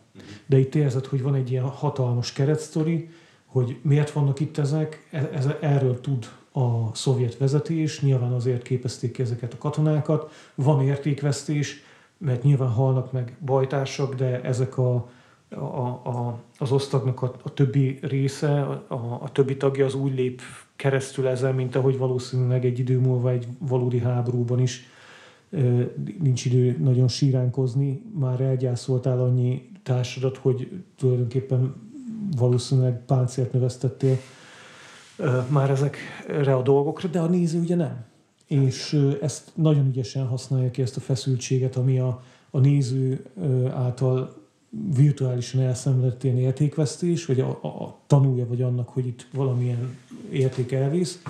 De itt érzed, hogy van egy ilyen hatalmas keretsztori, hogy miért vannak itt ezek, e, ez, erről tud a szovjet vezetés, nyilván azért képezték ki ezeket a katonákat, van értékvesztés, mert nyilván halnak meg bajtársak, de ezek a, a, a, az osztagnak a, a többi része, a, a többi tagja az úgy lép keresztül ezzel, mint ahogy valószínűleg egy idő múlva egy valódi háborúban is nincs idő nagyon síránkozni, már elgyászoltál annyi társadat, hogy tulajdonképpen valószínűleg páncélt növesztettél már ezekre a dolgokra, de a néző ugye nem. És ezt nagyon ügyesen használja ki ezt a feszültséget, ami a, a néző által virtuálisan elszenvedett ilyen értékvesztés, vagy a, a, a tanulja vagy annak, hogy itt valamilyen érték elvész.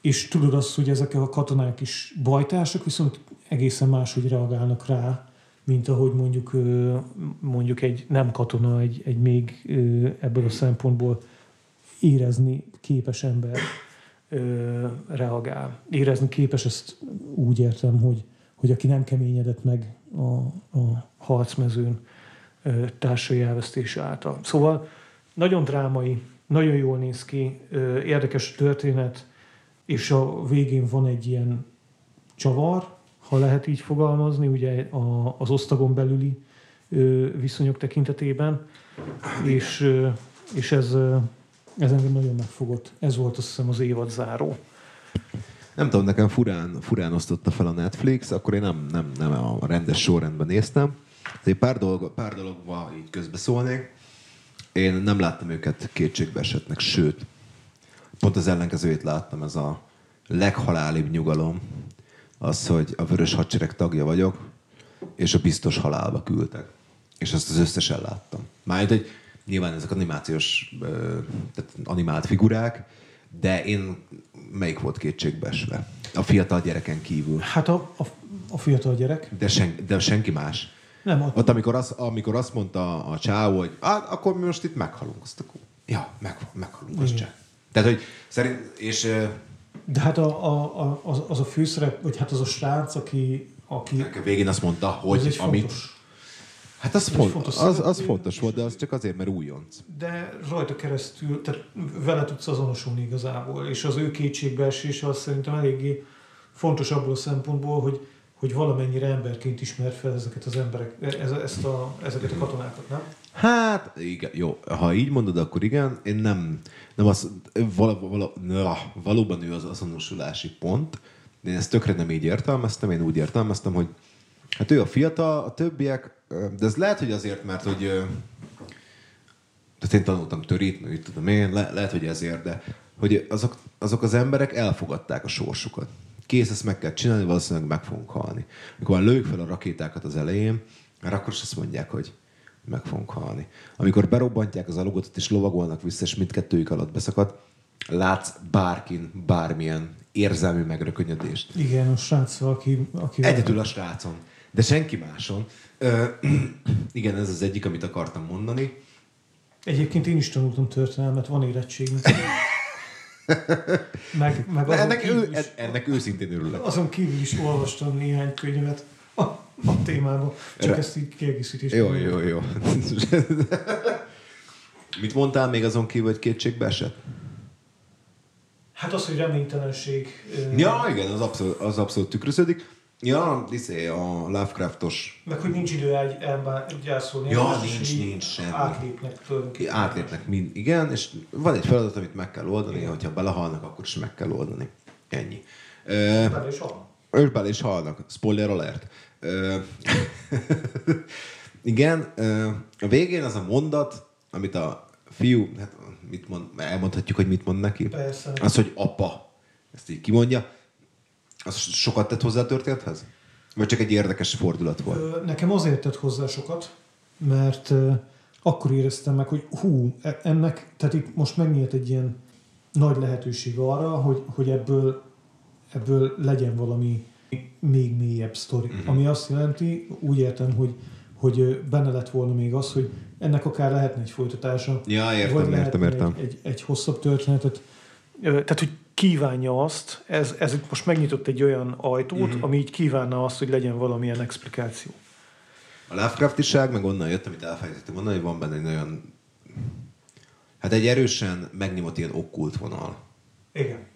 És tudod azt, hogy ezek a katonák is bajtársak, viszont egészen máshogy reagálnak rá, mint ahogy mondjuk, mondjuk egy nem katona, egy, egy még ebből a szempontból érezni képes ember reagál. Érezni képes, ezt úgy értem, hogy, hogy aki nem keményedett meg a, a harcmezőn társai elvesztése által. Szóval nagyon drámai, nagyon jól néz ki, érdekes történet, és a végén van egy ilyen csavar, ha lehet így fogalmazni, ugye az osztagon belüli viszonyok tekintetében, és, és ez, ez engem nagyon megfogott. Ez volt azt hiszem az évad záró. Nem tudom, nekem furán, furán osztotta fel a Netflix, akkor én nem, nem, nem a rendes sorrendben néztem. De pár, dolog, pár dologba így közbeszólnék. Én nem láttam őket kétségbe esetnek, sőt, pont az ellenkezőjét láttam, ez a leghalálibb nyugalom, az, hogy a Vörös Hadsereg tagja vagyok, és a biztos halálba küldtek. És azt az összesen láttam. Már hogy nyilván ezek animációs, tehát animált figurák, de én melyik volt kétségbeesve? A fiatal gyereken kívül. Hát a, a, a fiatal gyerek. De, sen, de senki más. Nem, ott... ott amikor, az, amikor azt mondta a csáó, hogy ah, akkor mi most itt meghalunk, azt akkor, ja, meg, meghalunk, az csak. Tehát, hogy szerint, és... De hát a, a, a, az, az a főszerep, vagy hát az a srác, aki... aki a végén azt mondta, hogy amit... Fontos. Hát az, font, fontos, az, az fontos volt, de az csak azért, mert újonc. De rajta keresztül, tehát vele tudsz azonosulni igazából, és az ő kétségbeesése az szerintem eléggé fontos abból a szempontból, hogy hogy valamennyire emberként ismer fel ezeket az emberek, ez, ezt a, ezeket a katonákat, nem? Hát, igen, jó. Ha így mondod, akkor igen. Én nem, nem az, vala, vala, na, valóban ő az azonosulási pont, de én ezt tökre nem így értelmeztem, én úgy értelmeztem, hogy hát ő a fiatal, a többiek, de ez lehet, hogy azért, mert hogy tehát én tanultam törít, úgy tudom én, le, lehet, hogy ezért, de hogy azok, azok az emberek elfogadták a sorsukat kész, ezt meg kell csinálni, valószínűleg meg fogunk halni. Amikor már lőjük fel a rakétákat az elején, mert akkor is azt mondják, hogy meg fogunk halni. Amikor berobbantják az alugotot és lovagolnak vissza, és mindkettőjük alatt beszakad, látsz bárkin bármilyen érzelmi megrökönyödést. Igen, a srác, aki... aki Egyedül a srácon, de senki máson. Ö, <clears throat> igen, ez az egyik, amit akartam mondani. Egyébként én is tanultam történelmet, van érettségünk. Meg, meg ennek, ő, is, ennek őszintén örülök. Azon kívül is olvastam néhány könyvet a, a témában. Csak Re... ezt így kiegészítés. Jó, jó, jó. Mit mondtál még azon kívül, hogy kétségbe esett? Hát az, hogy reménytelenség. Ja, igen, az abszolút, az abszolút tükröződik. Ja, iszé, a Lovecraftos. Meg hogy nincs idő egy elgyászolni. Ja, nincs, nincs semmi. Átlépnek tulajdonképpen. Átlépnek mind, igen, és van egy feladat, amit meg kell oldani, igen. hogyha belehalnak, akkor is meg kell oldani. Ennyi. Bele is halnak. Ők bele is halnak. Spoiler alert. <laughs> igen, a végén az a mondat, amit a fiú, hát mit mond, elmondhatjuk, hogy mit mond neki? Persze. Az, hogy apa. Ezt így kimondja az sokat tett hozzá a történethez? Vagy csak egy érdekes fordulat volt? Nekem azért tett hozzá sokat, mert akkor éreztem meg, hogy hú, e, ennek, tehát itt most megnyílt egy ilyen nagy lehetőség arra, hogy, hogy ebből, ebből legyen valami még mélyebb sztori. Uh-huh. Ami azt jelenti, úgy értem, hogy, hogy benne lett volna még az, hogy ennek akár lehetne egy folytatása. Ja, értem, értem, értem. Egy, egy, egy hosszabb történetet. Tehát, hogy kívánja azt, ez, ez most megnyitott egy olyan ajtót, uh-huh. ami így kívánna azt, hogy legyen valamilyen explikáció. A Lovecraftiság, meg onnan jött, amit elfelejtettem mondani, hogy van benne egy olyan, hát egy erősen megnyomott ilyen okkult vonal. Igen.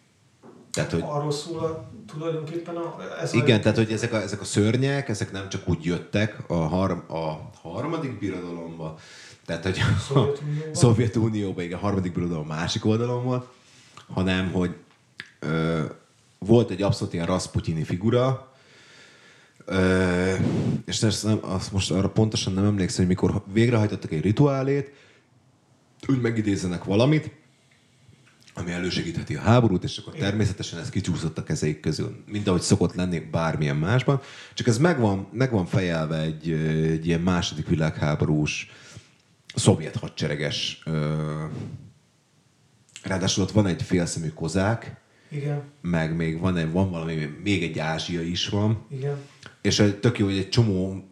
Tehát, hogy, Arról szól a, tulajdonképpen a... Ez igen, a... tehát hogy ezek a, ezek a szörnyek, ezek nem csak úgy jöttek a, har, a harmadik birodalomba, tehát hogy a <laughs> Szovjetunióban, igen, a harmadik birodalom másik oldalon volt, hanem hogy ö, volt egy abszolút ilyen Rasputini figura, ö, és ezt nem, azt most arra pontosan nem emlékszem, hogy mikor végrehajtottak egy rituálét, úgy megidézzenek valamit, ami elősegítheti a háborút, és akkor természetesen ez kicsúszott a kezeik közül, mint ahogy szokott lenni bármilyen másban. Csak ez megvan, megvan fejelve egy, egy ilyen második világháborús szovjet hadsereges Ráadásul ott van egy félszemű kozák, igen. meg még van, egy, van valami, még egy ázsia is van. Igen. És tök jó, hogy egy csomó,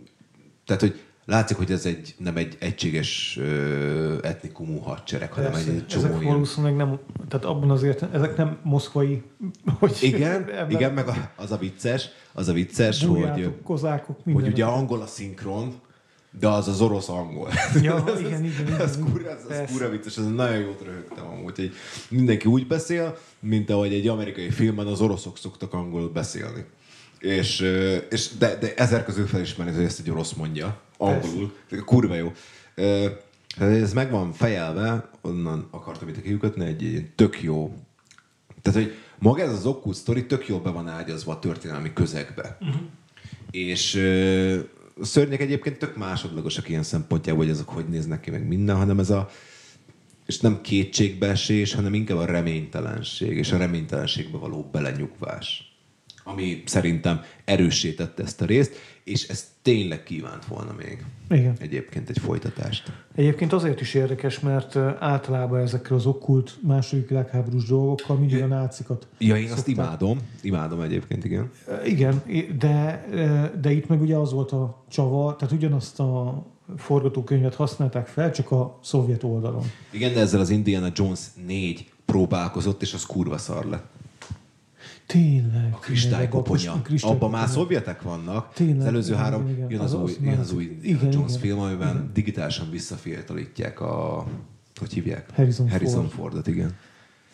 tehát hogy látszik, hogy ez egy, nem egy egységes ö, etnikumú hadsereg, Persze. hanem egy, egy csomó Ezek ilyen... valószínűleg nem, tehát abban azért, ezek nem moszkvai, <laughs> hogy... Igen, ebben... igen, meg az a vicces, az a vicces, Bújátok, hogy... kozákok, Hogy ugye angol a szinkron, de az az orosz angol. Ja, <laughs> ez, igen, igen, igen. Ez kura, ez, ez kura vicces, ez nagyon jót röhögtem amúgy, hogy mindenki úgy beszél, mint ahogy egy amerikai filmben az oroszok szoktak angol beszélni. És, és de, de ezer közül felismerni, hogy ezt egy orosz mondja, angolul. Persze. Kurva jó. Ez meg van fejelve, onnan akartam itt kiükötni, egy, egy tök jó. Tehát, hogy maga ez az okkult sztori tök jól be van ágyazva a történelmi közegbe. Uh-huh. És szörnyek egyébként tök másodlagosak ilyen szempontjából, hogy azok hogy néznek ki, meg minden, hanem ez a és nem kétségbeesés, hanem inkább a reménytelenség, és a reménytelenségbe való belenyugvás ami szerintem erősítette ezt a részt, és ez tényleg kívánt volna még. Igen. Egyébként egy folytatást. Egyébként azért is érdekes, mert általában ezekkel az okkult második világháborús dolgokkal mindig a nácikat Ja, én azt imádom. Imádom egyébként, igen. Igen, de, de itt meg ugye az volt a csava, tehát ugyanazt a forgatókönyvet használták fel, csak a szovjet oldalon. Igen, de ezzel az Indiana Jones 4 próbálkozott, és az kurva szar lett. Tényleg. A kristálykoponya. Abban már szovjetek vannak. Tényleg, az előző igen, három, igen, jön az, az, új, jön az új igen, Jones igen, film, amiben igen. digitálisan visszafiatalítják a, hogy hívják? Harrison, Harrison Ford. Fordot, igen.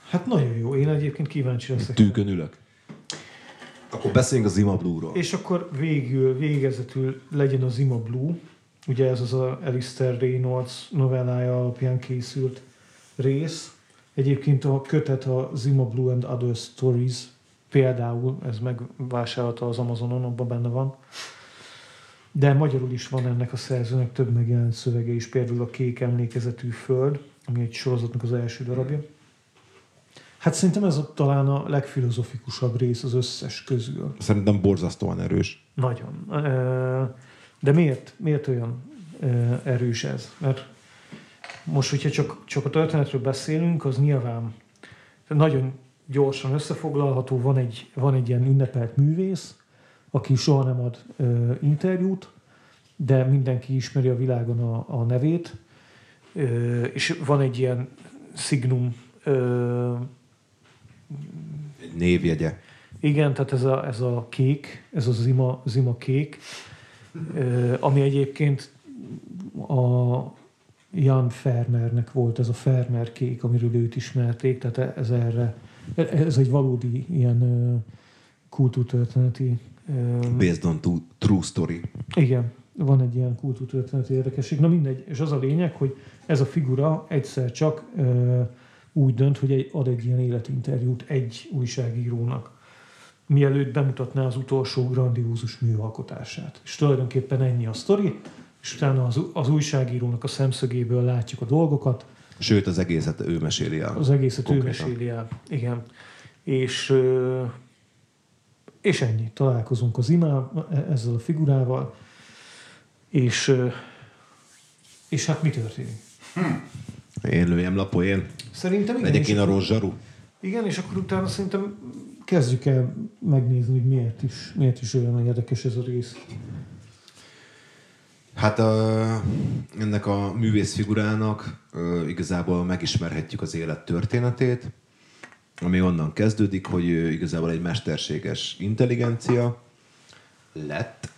Hát nagyon jó. Én egyébként kíváncsi leszek. Tűkön ülök. Akkor beszéljünk az Zima Blue-ról. És akkor végül, végezetül legyen az Zima Blue. Ugye ez az a Alistair Reynolds novellája alapján készült rész. Egyébként a kötet a Zima Blue and Other Stories Például ez megvásárolta az Amazonon, abban benne van. De magyarul is van ennek a szerzőnek több megjelent szövege is, például a Kék emlékezetű föld, ami egy sorozatnak az első darabja. Hát szerintem ez a, talán a legfilozofikusabb rész az összes közül. Szerintem borzasztóan erős. Nagyon. De miért, miért olyan erős ez? Mert most, hogyha csak, csak a történetről beszélünk, az nyilván nagyon gyorsan összefoglalható, van egy, van egy ilyen ünnepelt művész, aki soha nem ad ö, interjút, de mindenki ismeri a világon a, a nevét, ö, és van egy ilyen signum ö, egy névjegye. Igen, tehát ez a, ez a kék, ez a zima, zima kék, ö, ami egyébként a Jan Fermernek volt ez a Fermer kék, amiről őt ismerték, tehát ez erre ez egy valódi ilyen kultúrtörténeti... Based on true story. Igen, van egy ilyen kultúrtörténeti érdekesség. Na mindegy, és az a lényeg, hogy ez a figura egyszer csak úgy dönt, hogy egy, ad egy ilyen életinterjút egy újságírónak, mielőtt bemutatná az utolsó grandiózus műalkotását. És tulajdonképpen ennyi a sztori, és utána az, az újságírónak a szemszögéből látjuk a dolgokat, Sőt, az egészet ő meséli el. Az egészet konkrétan. ő meséli el, igen. És, és ennyi. Találkozunk az imá e, ezzel a figurával, és, és hát mi történik? Hm. Én lőjem lapó, én. Szerintem igen. Legyek én a rozsarú? Igen, és akkor utána szerintem kezdjük el megnézni, hogy miért is, miért is olyan érdekes ez a rész. Hát a, ennek a művészfigurának uh, igazából megismerhetjük az élet történetét, ami onnan kezdődik, hogy ő igazából egy mesterséges intelligencia lett,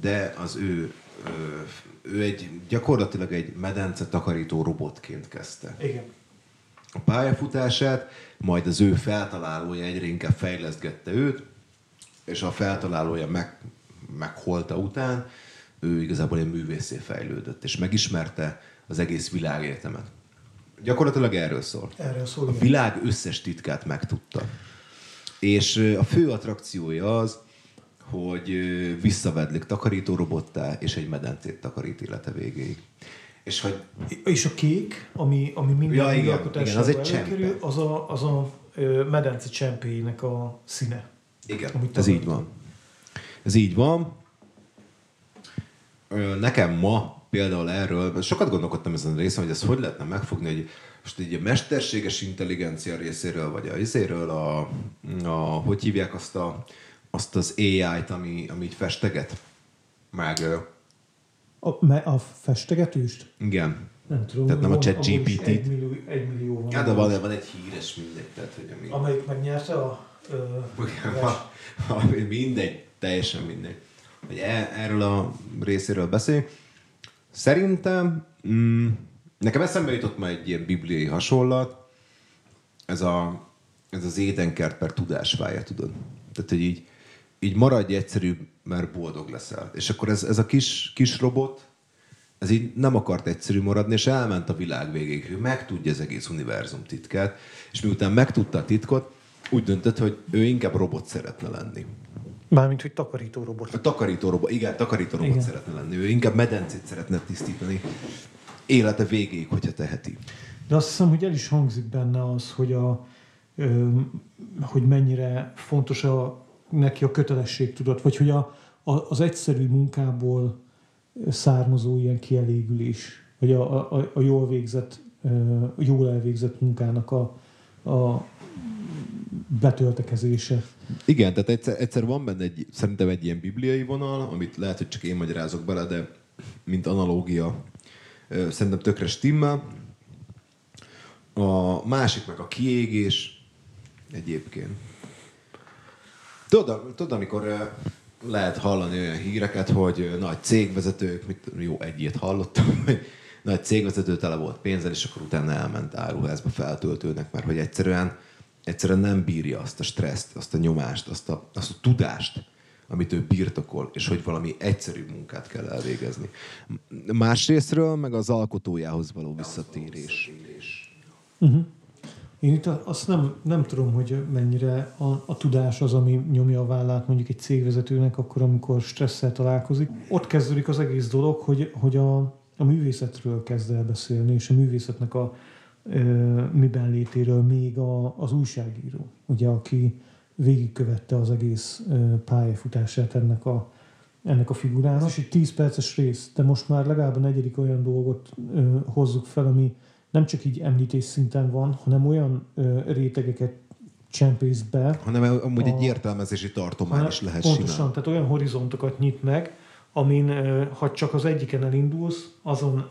de az ő, ő egy gyakorlatilag egy medence takarító robotként kezdte. Igen. A pályafutását, majd az ő feltalálója egyre inkább fejlesztgette őt, és a feltalálója meg, megholta után, ő igazából egy művészé fejlődött, és megismerte az egész világegyetemet. Gyakorlatilag erről szól. Erről szól. A világ összes titkát megtudta. És a fő attrakciója az, hogy visszavedlik takarítórobottá, és egy medencét takarít élete végéig. És, hogy... és a kék, ami, ami minden ja, igen, igen, az egy csempe. az a, az a medence csempéjének a színe. Igen, ez így van. Ez így van. Nekem ma például erről, sokat gondolkodtam ezen a részen, hogy ezt hogy lehetne megfogni, hogy most így a mesterséges intelligencia részéről, vagy a izéről, a, a, hogy hívják azt, a, azt az AI-t, ami, ami így festeget? Meg... A, a festegetőst? Igen. Nem tudom. Tehát nem a chat GPT-t. Egy millió, egy millió van. Hát, de van, van egy híres mindegy. Tehát, hogy ami... Amelyik megnyerte a... Ö, ha, ha, mindegy, teljesen mindegy. Hogy e, erről a részéről beszél. Szerintem mm, nekem eszembe jutott már egy ilyen bibliai hasonlat, ez, a, ez az édenkert per tudásvája, tudod. Tehát, hogy így, így maradj egyszerű, mert boldog leszel. És akkor ez, ez a kis, kis robot, ez így nem akart egyszerű maradni, és elment a világ végéig. Ő megtudja az egész univerzum titkát, és miután megtudta a titkot, úgy döntött, hogy ő inkább robot szeretne lenni. Mármint, hogy takarító robot. A takarító robot, igen, takarító robot igen. szeretne lenni. Ő inkább medencét szeretne tisztítani élete végéig, hogyha teheti. De azt hiszem, hogy el is hangzik benne az, hogy, a, ö, hogy mennyire fontos a, neki a kötelességtudat, vagy hogy a, a, az egyszerű munkából származó ilyen kielégülés, vagy a, a, a jól végzett, a jól elvégzett munkának a, a betöltekezése. Igen, tehát egyszer, egyszer van benne egy, szerintem egy ilyen bibliai vonal, amit lehet, hogy csak én magyarázok bele, de mint analógia szerintem tökre stimmel. A másik meg a kiégés egyébként. Tudod, tudod amikor lehet hallani olyan híreket, hogy nagy cégvezetők, mit, jó, egy hallottam, hogy nagy cégvezető tele volt pénzzel, és akkor utána elment áruházba feltöltőnek, mert hogy egyszerűen egyszerűen nem bírja azt a stresszt, azt a nyomást, azt a, azt a tudást, amit ő birtokol, és hogy valami egyszerű munkát kell elvégezni. Másrésztről meg az alkotójához való visszatérés. Uh-huh. Én itt azt nem, nem tudom, hogy mennyire a, a tudás az, ami nyomja a vállát mondjuk egy cégvezetőnek, akkor, amikor stresszel találkozik. Ott kezdődik az egész dolog, hogy, hogy a, a művészetről kezd el beszélni, és a művészetnek a, miben létéről még a, az újságíró, ugye, aki végigkövette az egész pályafutását ennek a, ennek a figurának. És egy 10 perces rész, de most már legalább a negyedik olyan dolgot ö, hozzuk fel, ami nem csak így említés szinten van, hanem olyan ö, rétegeket csempész be. Hanem amúgy a, egy értelmezési tartomány is lehet Pontosan, simán. tehát olyan horizontokat nyit meg, amin, ha csak az egyiken elindulsz, azon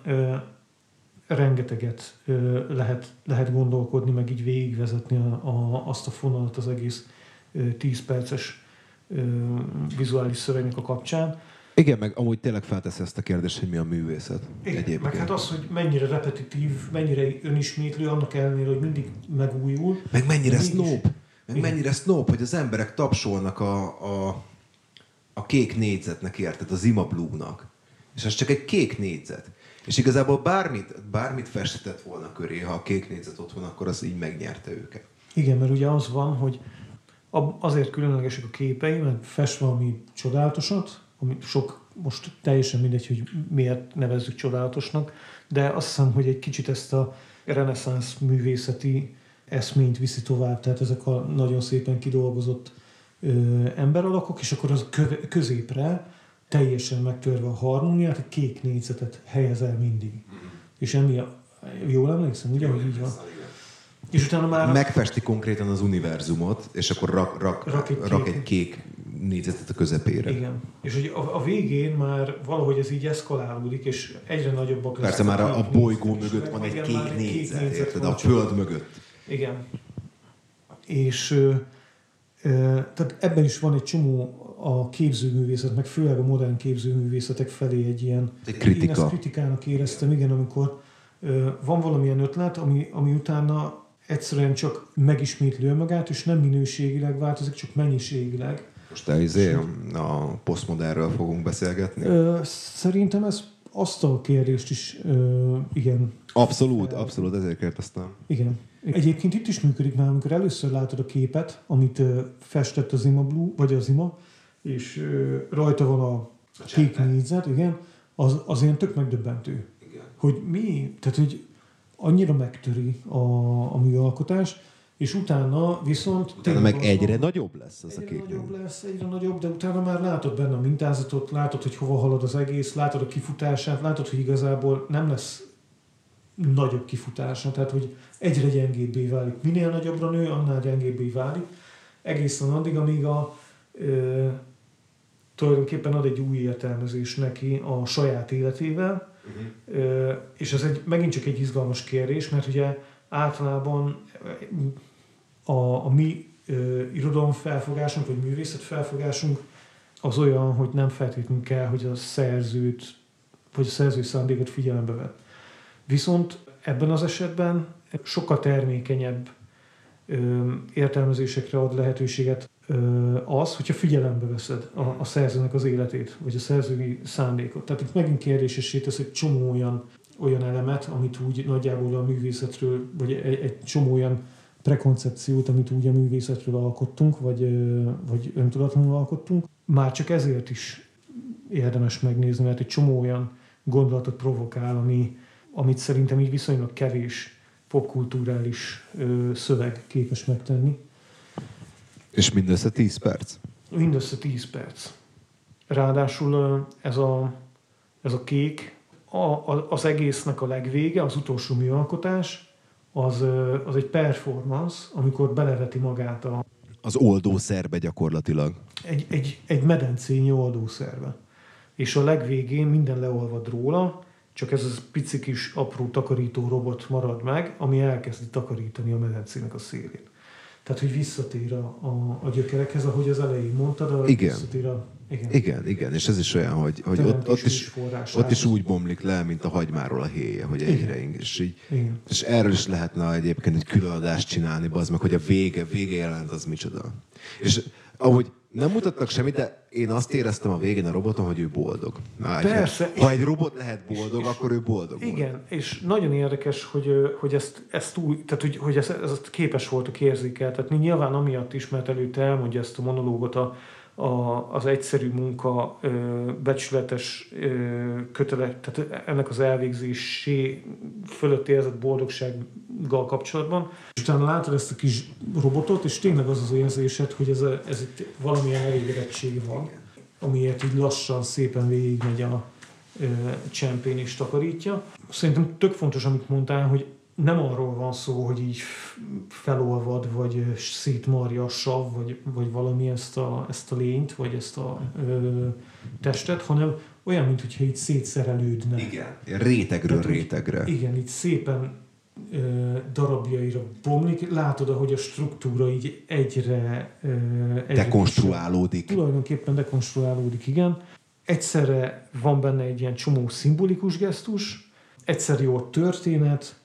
rengeteget lehet, lehet gondolkodni, meg így végigvezetni a, a, azt a fonalat az egész 10 perces vizuális szövegnek a kapcsán. Igen, meg amúgy tényleg felteszi ezt a kérdést, hogy mi a művészet. Igen, egyébként. meg hát az, hogy mennyire repetitív, mennyire önismétlő, annak ellenére, hogy mindig megújul. Meg mennyire snob. Meg Igen. mennyire snob, hogy az emberek tapsolnak a, a, a kék négyzetnek, érted? Az Ima Blue-nak. És az csak egy kék négyzet. És igazából bármit, bármit festett volna köré, ha a kék négyzet ott van, akkor az így megnyerte őket. Igen, mert ugye az van, hogy azért különlegesek a képei, mert fest valami csodálatosat, ami sok, most teljesen mindegy, hogy miért nevezzük csodálatosnak, de azt hiszem, hogy egy kicsit ezt a reneszánsz művészeti eszményt viszi tovább, tehát ezek a nagyon szépen kidolgozott ö, emberalakok, és akkor az középre teljesen megtörve a harmóniát, egy kék négyzetet helyez el mindig. Mm. És emi, jól emlékszem, ugye, hogy így van? És utána már... Megfesti konkrétan az univerzumot, és akkor rak, rak, Rak egy rak kék- egy kék négyzetet a közepére. Igen. És hogy a, a végén már valahogy ez így eszkalálódik, és egyre nagyobbak Persze lesznek már a, a kék bolygó mögött van egy kék már egy négyzet, négyzet érted? van A föld mögött. Igen. És tehát ebben is van egy csomó a képzőművészet, meg főleg a modern képzőművészetek felé egy ilyen... Egy kritika. Én ezt kritikának éreztem, igen, amikor van valamilyen ötlet, ami, ami utána egyszerűen csak megismétli önmagát, és nem minőségileg változik, csak mennyiségileg. Most te izé, a posztmodernről fogunk beszélgetni? Ö, szerintem ez azt a kérdést is, ö, igen, Abszolút, abszolút, ezért kérdeztem. Igen. Egyébként itt is működik már, amikor először látod a képet, amit festett az Ima Blue, vagy az Ima, és rajta van a kék négyzet, igen, az, az ilyen tök megdöbbentő. Igen. Hogy mi, tehát hogy annyira megtöri a, a műalkotás, és utána viszont... Utána meg az egyre van- nagyobb lesz az a kék nagyobb lesz, egyre nagyobb, de utána már látod benne a mintázatot, látod, hogy hova halad az egész, látod a kifutását, látod, hogy igazából nem lesz nagyobb kifutása, tehát hogy egyre gyengébbé válik. Minél nagyobbra nő, annál gyengébbé válik. Egészen addig, amíg a ö, tulajdonképpen ad egy új értelmezés neki a saját életével, Ö, és ez egy, megint csak egy izgalmas kérdés, mert ugye általában a, a mi ö, irodalomfelfogásunk, vagy művészet felfogásunk az olyan, hogy nem feltétlenül kell, hogy a szerzőt, vagy a szerző szándékot figyelembe vett. Viszont ebben az esetben sokkal termékenyebb ö, értelmezésekre ad lehetőséget ö, az, hogyha figyelembe veszed a, a szerzőnek az életét, vagy a szerzői szándékot. Tehát itt megint kérdésessé tesz egy csomó olyan, olyan elemet, amit úgy nagyjából a művészetről, vagy egy, egy csomó olyan prekoncepciót, amit úgy a művészetről alkottunk, vagy, vagy öntudatlanul alkottunk. Már csak ezért is érdemes megnézni, mert egy csomó olyan gondolatot provokál, ami, amit szerintem így viszonylag kevés popkulturális ö, szöveg képes megtenni. És mindössze 10 perc. Mindössze 10 perc. Ráadásul ez a, ez a kék, a, a, az egésznek a legvége, az utolsó műalkotás, az, az egy performance, amikor beleveti magát a, Az oldószerbe gyakorlatilag. egy, egy, egy medencényi oldószerbe. És a legvégén minden leolvad róla, csak ez az pici kis apró takarító robot marad meg, ami elkezdi takarítani a medencének a szélét. Tehát, hogy visszatér a, a, a gyökerekhez, ahogy az elején mondtad, a, Igen. visszatér a... Igen. Igen, igen, és ez is olyan, hogy, hogy ott, ott, is, ott is úgy bomlik le, mint a hagymáról a héje, hogy egyre ing- és így, Igen. és erről is lehetne egyébként egy különadást csinálni, az meg, hogy a vége, vége jelent az micsoda. És ahogy nem mutattak semmit, de én azt éreztem a végén a roboton, hogy ő boldog. Na, Persze. Ha egy robot lehet boldog, akkor ő boldog volt. Igen, és nagyon érdekes, hogy, hogy ezt, ezt úgy, tehát hogy, hogy ezt, ezt képes voltak érzékeltetni. Nyilván amiatt is, mert előtte elmondja ezt a monológot a, a, az egyszerű munka ö, becsületes ö, kötele, tehát ennek az elvégzésé fölött érzett boldogsággal kapcsolatban. És utána látod ezt a kis robotot, és tényleg az az érzésed, hogy ez, a, ez itt valamilyen elégedettség van, amiért így lassan, szépen végigmegy a, ö, csempén és takarítja. Szerintem tök fontos, amit mondtál, hogy nem arról van szó, hogy így felolvad, vagy szétmarja a sav, vagy, vagy valami ezt a, ezt a lényt, vagy ezt a ö, testet, hanem olyan, mintha így szétszerelődne. Igen. Rétegről Tehát, rétegre. Igen, így szépen ö, darabjaira bomlik. Látod, ahogy a struktúra így egyre... Ö, egyre Dekonstruálódik. Tulajdonképpen dekonstruálódik, igen. Egyszerre van benne egy ilyen csomó szimbolikus gesztus, egyszer jó történet,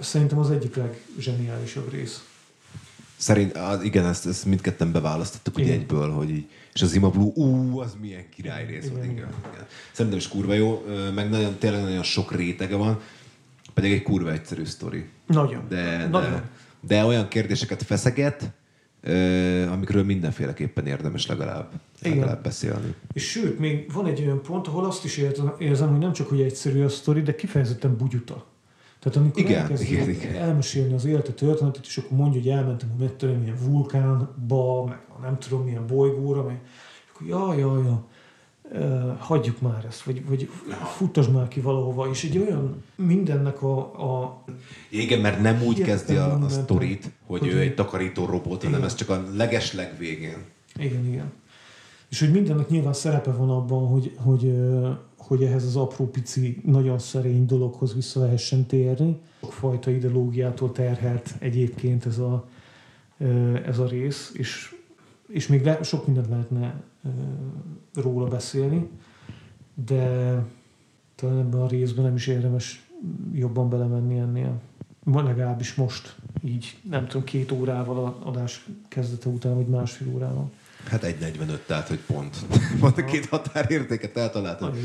szerintem az egyik legzseniálisabb rész. Szerint, á, igen, ezt, ezt mindketten beválasztottuk ugye Igen. egyből, hogy így, és az Ima Blue, ú, az milyen király rész volt, Igen, igen. igen. Szerintem is kurva jó, meg nagyon, tényleg nagyon sok rétege van, pedig egy kurva egyszerű sztori. Nagyon. De, Nagyon. de, de olyan kérdéseket feszeget, amikről mindenféleképpen érdemes legalább, Igen. legalább beszélni. És sőt, még van egy olyan pont, ahol azt is érzem hogy nem csak, hogy egyszerű a sztori, de kifejezetten bugyuta. Tehát amikor Igen, elkezdi igen, igen. elmesélni az élete történetet, és akkor mondja, hogy elmentem a mit tudom, milyen vulkánba, meg a nem tudom milyen bolygóra, meg és akkor ja, ja, ja. hagyjuk már ezt, vagy, vagy futtasd már ki valahova, és egy olyan mindennek a... a Igen, mert nem úgy kezdi a, a sztorit, hogy, hogy ő egy takarító robot, hanem Igen. ez csak a legesleg végén. Igen, igen. És hogy mindennek nyilván szerepe van abban, hogy, hogy, hogy ehhez az apró pici, nagyon szerény dologhoz vissza lehessen térni. Sokfajta ideológiától terhelt egyébként ez a, ez a rész, és, és még le, sok mindent lehetne róla beszélni, de talán ebben a részben nem is érdemes jobban belemenni ennél. Legalábbis most, így nem tudom, két órával a adás kezdete után, vagy másfél órával. Hát 1.45, tehát hogy pont. <laughs> Pont a két határértéket eltaláltad.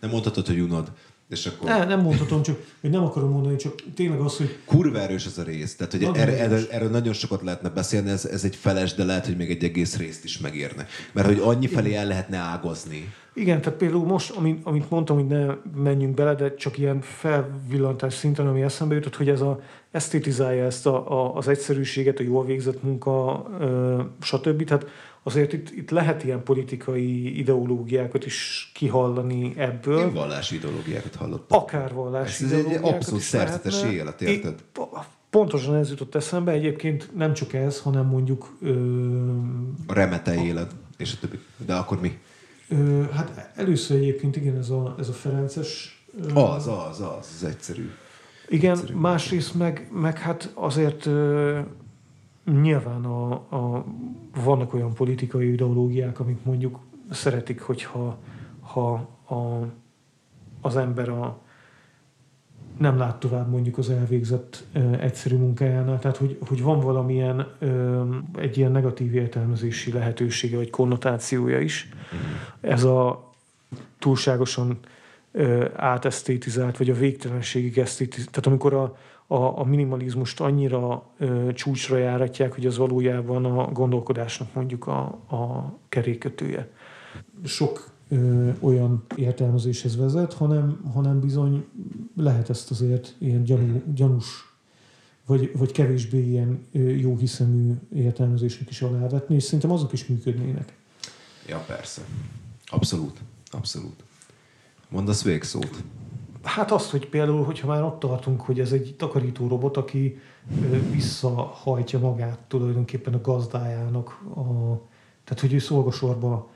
Nem mondhatod, hogy unod. És akkor Ne, nem mondhatom, csak hogy nem akarom mondani, csak tényleg az, hogy kurva erős ez a rész. Tehát, hogy erre, erről, erről nagyon sokat lehetne beszélni, ez, ez egy feles, de lehet, hogy még egy egész részt is megérne. Mert hogy annyi felé el lehetne ágazni. igen, tehát például most, amit, amit mondtam, hogy ne menjünk bele, de csak ilyen felvillantás szinten, ami eszembe jutott, hogy ez a esztétizálja ezt a, a, az egyszerűséget, a jól végzett munka, ö, stb. Tehát azért itt, itt lehet ilyen politikai ideológiákat is kihallani ebből. Én vallási ideológiákat hallottam. akár vallási Ez egy ideológiákat abszolút is szerzetes lehetne. élet, érted? É- Pontosan ez jutott eszembe. Egyébként nem csak ez, hanem mondjuk ö, A remete élet, és a többi. De akkor mi? ö, hát először egyébként igen, ez a, ez a Ferences ö, Az, az, az, az egyszerű. Igen, Egyszerű. másrészt meg, meg hát azért ö, nyilván a, a, vannak olyan politikai ideológiák, amik mondjuk szeretik, hogyha ha a, az ember a, nem lát tovább mondjuk az elvégzett ö, egyszerű munkájánál, tehát hogy, hogy van valamilyen ö, egy ilyen negatív értelmezési lehetősége vagy konnotációja is. Ez a túlságosan átesztétizált, vagy a végtelenségig esztétizált. Tehát amikor a, a, a minimalizmust annyira ö, csúcsra járatják, hogy az valójában a gondolkodásnak mondjuk a, a kerékötője. Sok ö, olyan értelmezéshez vezet, hanem, hanem bizony lehet ezt azért ilyen gyanú, gyanús, vagy, vagy kevésbé ilyen ö, jó hiszemű értelmezésnek is alávetni, és szerintem azok is működnének. Ja, persze. Abszolút. Abszolút. Mondasz végszót. Hát azt, hogy például, hogyha már ott tartunk, hogy ez egy takarító robot, aki visszahajtja magát tulajdonképpen a gazdájának, a, tehát hogy ő szolgasorba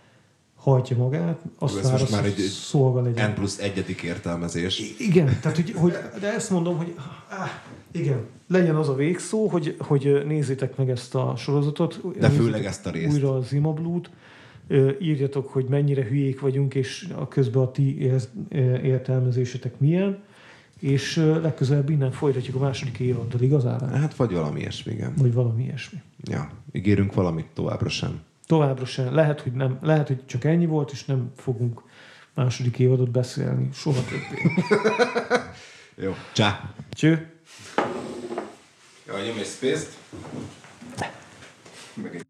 hajtja magát, azt Ez most az már egy- szolga legyen. N plusz egyedik értelmezés. Igen, tehát hogy, hogy, de ezt mondom, hogy áh, igen, legyen az a végszó, hogy, hogy nézzétek meg ezt a sorozatot. De főleg ezt a részt. Újra az Imablut. Írjatok, hogy mennyire hülyék vagyunk, és a közben a ti ér- értelmezésetek milyen. És legközelebb innen folytatjuk a második évaddal, igazán? Hát vagy valami ilyesmi, igen. Vagy valami ilyesmi. Ja, ígérünk valamit továbbra sem. Továbbra sem. Lehet, hogy nem. Lehet, hogy csak ennyi volt, és nem fogunk második évadot beszélni. Soha többé. <laughs> Jó. Csá! Cső! Jaj, nyom egy space-t. Meg egy